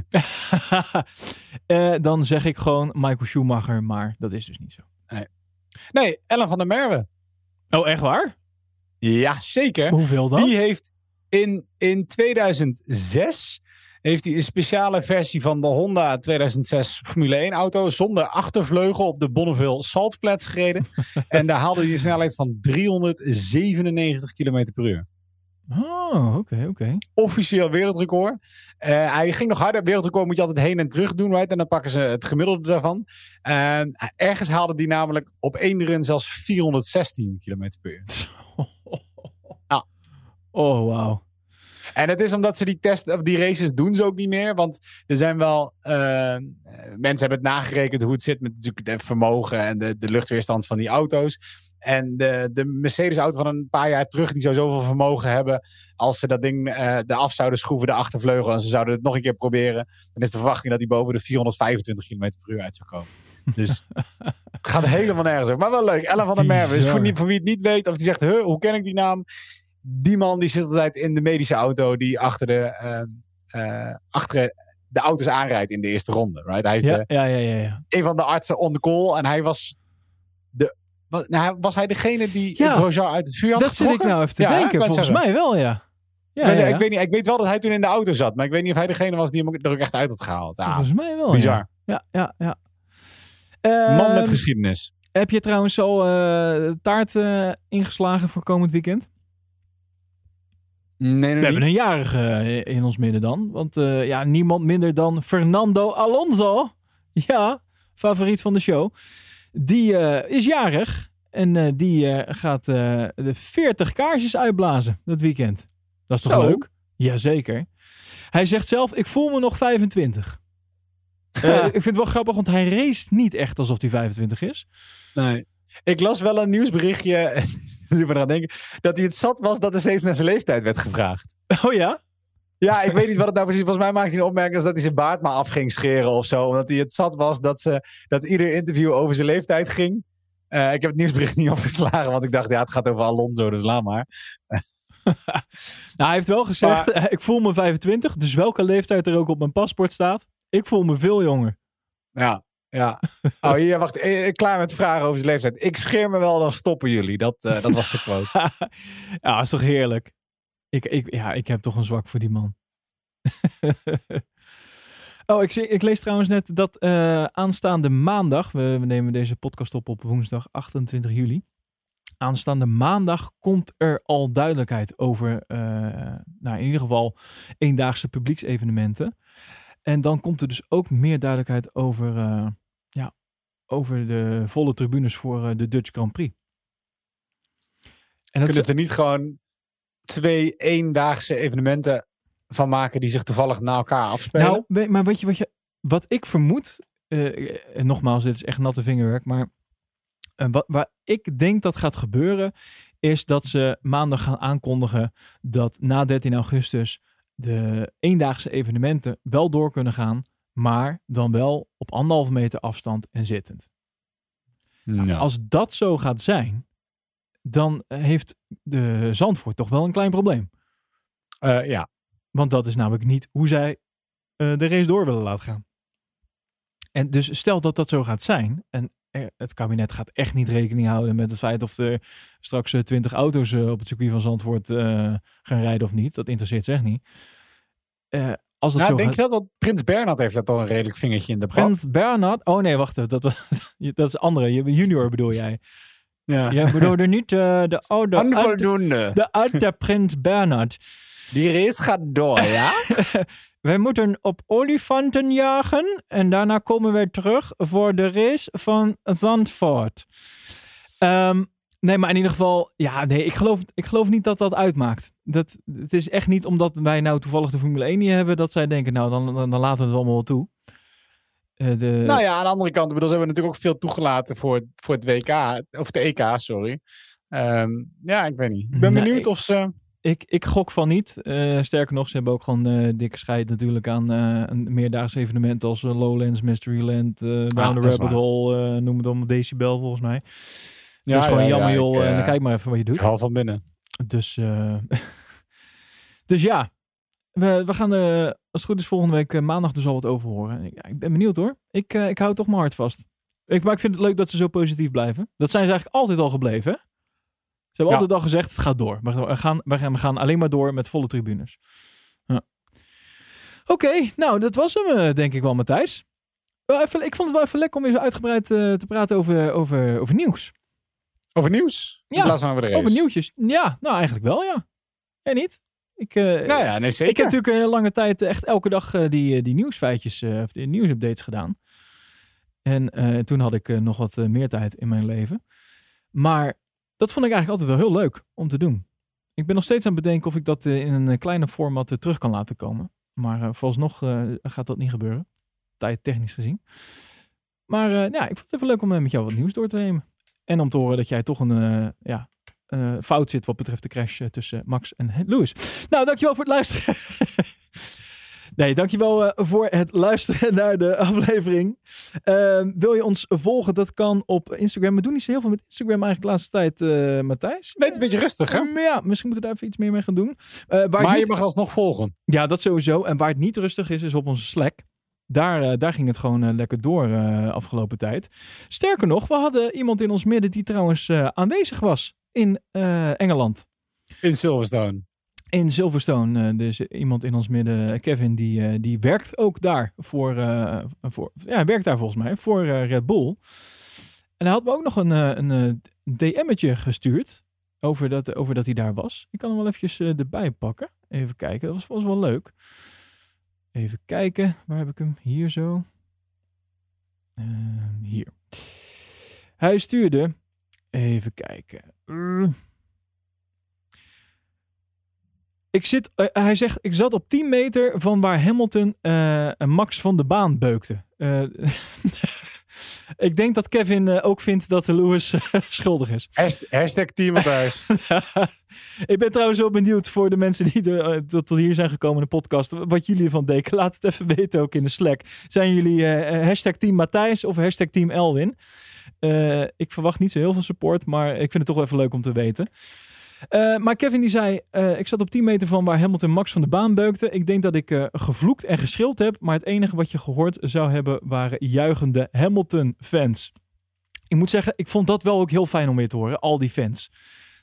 Eh, dan zeg ik gewoon Michael Schumacher, maar dat is dus niet zo. Nee, Ellen van der Merwe. Oh, echt waar? Ja, zeker. Hoeveel dan? Die heeft in, in 2006 heeft hij een speciale versie van de Honda 2006 Formule 1 auto zonder achtervleugel op de Bonneville Saltflats gereden. en daar haalde hij een snelheid van 397 km per uur. Oh, oké, oké. Officieel wereldrecord. Eh, hij ging nog harder. Wereldrecord moet je altijd heen en terug doen, right? En dan pakken ze het gemiddelde daarvan. En ergens haalde hij namelijk op één run zelfs 416 km per uur. Oh, wauw. En het is omdat ze die test, die races doen ze ook niet meer. Want er zijn wel. eh, mensen hebben het nagerekend hoe het zit met natuurlijk het vermogen en de, de luchtweerstand van die auto's. En de, de Mercedes-auto van een paar jaar terug, die zou zoveel vermogen hebben. Als ze dat ding eh de af zouden schroeven, de achtervleugel, en ze zouden het nog een keer proberen. Dan is de verwachting dat hij boven de 425 km per uur uit zou komen. Dus het gaat helemaal nergens over. Maar wel leuk. Ellen van der Merwe. Dus Bizar. voor, voor wie het niet weet, of die zegt, huh, hoe ken ik die naam? Die man die zit altijd in de medische auto die achter de, eh, eh, achter de auto's aanrijdt in de eerste ronde. Right? Hij is Ja, de, ja, ja, ja, ja. een van de artsen on the call. En hij was, de, was, nou, was hij degene die Ja. Grosjean uit het vuur had Dat zit ik nou even te Ja, denken. Volgens zeggen. mij wel, ja. Ja, Dus ja, Ik, weet niet, ik weet wel dat hij toen in de auto zat. Maar ik weet niet of hij degene was die hem er ook echt uit had gehaald. Ah, Volgens mij wel, bizar. Ja, ja, ja. Man met Ehm, geschiedenis. Heb je trouwens al eh, taart eh, ingeslagen voor komend weekend? Nee, We hebben een jarige eh, in ons midden dan. Want ja, niemand minder dan Fernando Alonso. Ja, favoriet van de show. Die eh, is jarig. En eh, die eh, gaat de 40 kaarsjes uitblazen dat weekend. Dat is toch Zo. leuk? Jazeker. Hij zegt zelf, ik voel me nog 25. Eh, ik vind het wel grappig, want hij race niet echt alsof hij 25 is. Nee. Ik las wel een nieuwsberichtje. me eraan denken. Dat hij het zat was dat er steeds naar zijn leeftijd werd gevraagd. Oh ja? Ja, ik weet niet wat het nou precies Volgens mij maakte hij een opmerking als dat hij zijn baard maar af ging scheren of zo. Omdat hij het zat was dat, ze, dat ieder interview over zijn leeftijd ging. Eh, ik heb het nieuwsbericht niet opgeslagen, want ik dacht, ja, het gaat over Alonso, dus laat maar. Nou, hij heeft wel gezegd, eh, ik voel me 25. Dus welke leeftijd er ook op mijn paspoort staat. Ik voel me veel jonger. Ja, ja. Oh, hier, wacht. eh, Klaar met vragen over zijn leeftijd. Ik scheer me wel, dan stoppen jullie. Dat, dat was zijn quote. ja, is toch heerlijk. Ik, ik, ja, ik heb toch een zwak voor die man. oh, ik, zie, ik lees trouwens net dat eh, aanstaande maandag, we, we nemen deze podcast op op woensdag 28 juli. Aanstaande maandag komt er al duidelijkheid over, eh, nou in ieder geval, eendaagse publieksevenementen. En dan komt er dus ook meer duidelijkheid over, eh, ja, over de volle tribunes voor de Dutch Grand Prix. En dat Kunnen ze er niet gewoon twee eendaagse evenementen van maken die zich toevallig na elkaar afspelen? Nou, weet- maar weet je wat, je, wat ik vermoed, eh, en nogmaals, dit is echt natte vingerwerk, maar eh, wat, waar ik denk dat gaat gebeuren, is dat ze maandag gaan aankondigen dat na 13 augustus de eendaagse evenementen wel door kunnen gaan, maar dan wel op anderhalve meter afstand en zittend. Nou. Als dat zo gaat zijn, dan heeft de Zandvoort toch wel een klein probleem. Eh, ja. Want dat is namelijk niet hoe zij eh, de race door willen laten gaan. En dus stel dat dat zo gaat zijn. En het kabinet gaat echt niet rekening houden met het feit of er straks eh, twintig auto's op het circuit van Zandvoort gaan rijden of niet. Dat interesseert ze echt niet. Eh, als dat Nou, zo denk gaat... je dat? Want Prins Bernhard heeft daar toch een redelijk vingertje in de pap. Prins Bernhard. Oh nee, wacht even. Dat, was, dat is andere. Je- Junior bedoel jij. Ja. Jij bedoelde niet eh, de oude. Onvoldoende. De oude Prins Bernhard. Die race gaat door, ja? Wij moeten op olifanten jagen en daarna komen wij terug voor de race van Zandvoort. Ehm, nee, maar in ieder geval, ja, nee, ik geloof, ik geloof niet dat dat uitmaakt. Dat, het is echt niet omdat wij nou toevallig de Formule 1 niet hebben, dat zij denken, nou, dan, dan, dan laten we het allemaal wel toe. Eh, de, Nou ja, aan de andere kant, ik bedoel, ze hebben natuurlijk ook veel toegelaten voor, het- voor het WK, of de EK, sorry. Ehm, ja, ik weet niet. Ik ben Nee, benieuwd ik- of ze... ik, ik gok van niet. Eh, sterker nog, ze hebben ook gewoon eh, dikke scheid natuurlijk aan een meerdaagse evenement als Lowlands, Mysteryland, Down Ah, the is Rabbit. Hole, noem het allemaal Decibel volgens mij. Ja, dus gewoon ja, jammer ja, joh, ik, en dan kijk maar even wat je doet. Hou van binnen. Dus, dus ja, we, we gaan er als het goed is volgende week eh, maandag dus al wat over horen. Ik, ik ben benieuwd hoor. Ik, eh, ik hou toch mijn hart vast. Ik, maar ik vind het leuk dat ze zo positief blijven. Dat zijn ze eigenlijk altijd al gebleven. Hè? Ze hebben Ja. altijd al gezegd, het gaat door. We gaan, we gaan, we gaan, alleen maar door met volle tribunes. Ja. Oké, nou dat was hem eh, denk ik wel Matthijs. Wel even, ik vond het wel even lekker om weer zo uitgebreid te praten over, over, over nieuws. Over nieuws? Ja. Over nieuwtjes. Ja, nou eigenlijk wel ja. En niet? Ik, eh, Nou ja, nee, zeker. ik heb natuurlijk een hele lange tijd echt elke dag eh, die, eh, die nieuwsfeitjes of die nieuwsupdates gedaan. En toen had ik nog wat meer tijd in mijn leven. Maar dat vond ik eigenlijk altijd wel heel leuk om te doen. Ik ben nog steeds aan het bedenken of ik dat in een kleine format terug kan laten komen. Maar vooralsnog gaat dat niet gebeuren. Tijd technisch gezien. Maar eh, ja, ik vond het even leuk om met jou wat nieuws door te nemen. En om te horen dat jij toch een ja, eh, fout zit wat betreft de crash eh, tussen Max en Lewis. Nou, dankjewel voor het luisteren. Nee, dankjewel eh, voor het luisteren naar de aflevering. Ehm, wil je ons volgen? Dat kan op Instagram. We doen niet zo heel veel met Instagram eigenlijk de laatste tijd, eh Matthijs. Nee, het is een beetje rustig, hè? Maar ja, misschien moeten we daar even iets meer mee gaan doen. Waar Maar je mag alsnog volgen. Ja, dat sowieso. En waar het niet rustig is, is op onze Slack. Daar, daar ging het gewoon lekker door afgelopen tijd. Sterker nog, we hadden iemand in ons midden die trouwens aanwezig was in eh, Engeland. In Silverstone. In Silverstone, eh, dus iemand in ons midden, Kevin, die, eh, die werkt ook daar voor, eh, voor, ja, werkt daar volgens mij voor eh, Red Bull. En hij had me ook nog een, eh, een eh, DM'tje gestuurd over dat, over dat hij daar was. Ik kan hem wel eventjes eh, erbij pakken. Even kijken, dat was, was wel leuk. Even kijken, waar heb ik hem? Hier zo. Ehm, hier. Hij stuurde, even kijken. Uh, ik zit, eh, hij zegt, ik zat op 10 meter van waar Hamilton eh, Max van de baan beukte. Eh, ik denk dat Kevin ook vindt dat Lewis schuldig is. Hasht- Hashtag Team ik ben trouwens wel benieuwd voor de mensen die er, tot, tot hier zijn gekomen in de podcast. Wat jullie ervan denken. Laat het even weten ook in de Slack. Zijn jullie hashtag team Matthijs of hashtag team Elwin? Eh, ik verwacht niet zo heel veel support, maar ik vind het toch wel even leuk om te weten. Eh, maar Kevin die zei, eh, ik zat op 10 meter van waar Hamilton Max van de baan beukte. Ik denk dat ik gevloekt en geschild heb, maar het enige wat je gehoord zou hebben waren juichende Hamilton-fans. Ik moet zeggen, ik vond dat wel ook heel fijn om weer te horen, al die fans.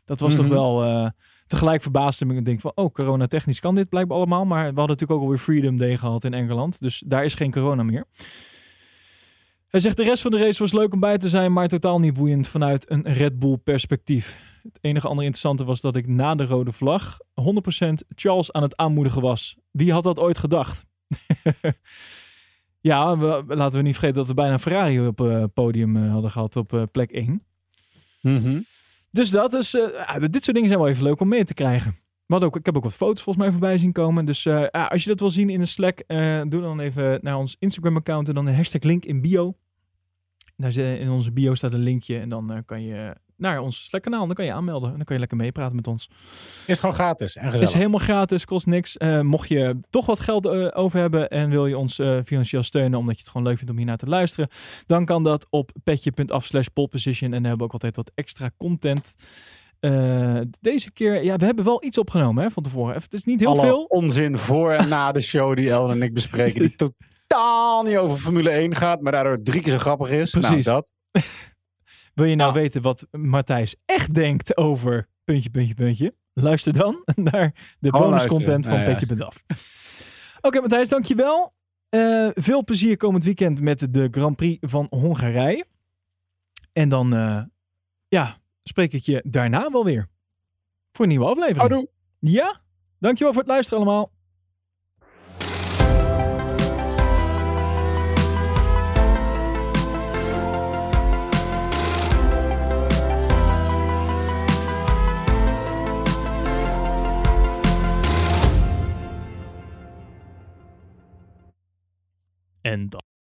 Dat was toch Mhm. wel, tegelijk verbaasde me. Ik denk van, oh, corona technisch kan dit blijkbaar allemaal. Maar we hadden natuurlijk ook alweer Freedom Day gehad in Engeland. Dus daar is geen corona meer. Hij zegt, de rest van de race was leuk om bij te zijn, maar totaal niet boeiend vanuit een Red Bull perspectief. Het enige andere interessante was dat ik na de rode vlag 100% Charles aan het aanmoedigen was. Wie had dat ooit gedacht? ja, we- laten we niet vergeten dat we bijna een Ferrari op het podium eh, hadden gehad op eh, plek 1. Mhm. Dus dat is, ja, dit soort dingen zijn wel even leuk om mee te krijgen. Hadden ook, ik heb ook wat foto's volgens mij voorbij zien komen. Dus ja, als je dat wil zien in de Slack, doe dan even naar ons Instagram account en dan de hashtag link in bio. Daar zit- in onze bio staat een linkje en dan eh, kan je naar ons Slack kanaal. Dan kan je aanmelden en dan kan je lekker meepraten met ons. Is gewoon gratis en gezellig. is helemaal gratis, kost niks. Eh, mocht je toch wat geld eh, over hebben en wil je ons financieel steunen omdat je het gewoon leuk vindt om hiernaar te luisteren, dan kan dat op petje.af slash en dan hebben we ook altijd wat extra content. Deze keer, ja, we hebben wel iets opgenomen hè, van tevoren. Het is niet heel Alle veel. onzin voor en na de show die Ellen en ik bespreken. Die totaal niet over Formule 1 gaat, maar daardoor drie keer zo grappig is. Precies. Nou, dat. Wil je nou Ah. weten wat Matthijs echt denkt over puntje, puntje, puntje? Luister dan naar de bonuscontent van. Petje Punt Af. Oké Matthijs, dankjewel. Eh veel plezier komend weekend met de Grand Prix van Hongarije. En dan eh, ja, spreek ik je daarna wel weer. Voor een nieuwe aflevering. Houdoe. Ja, dankjewel voor het luisteren allemaal. En dan.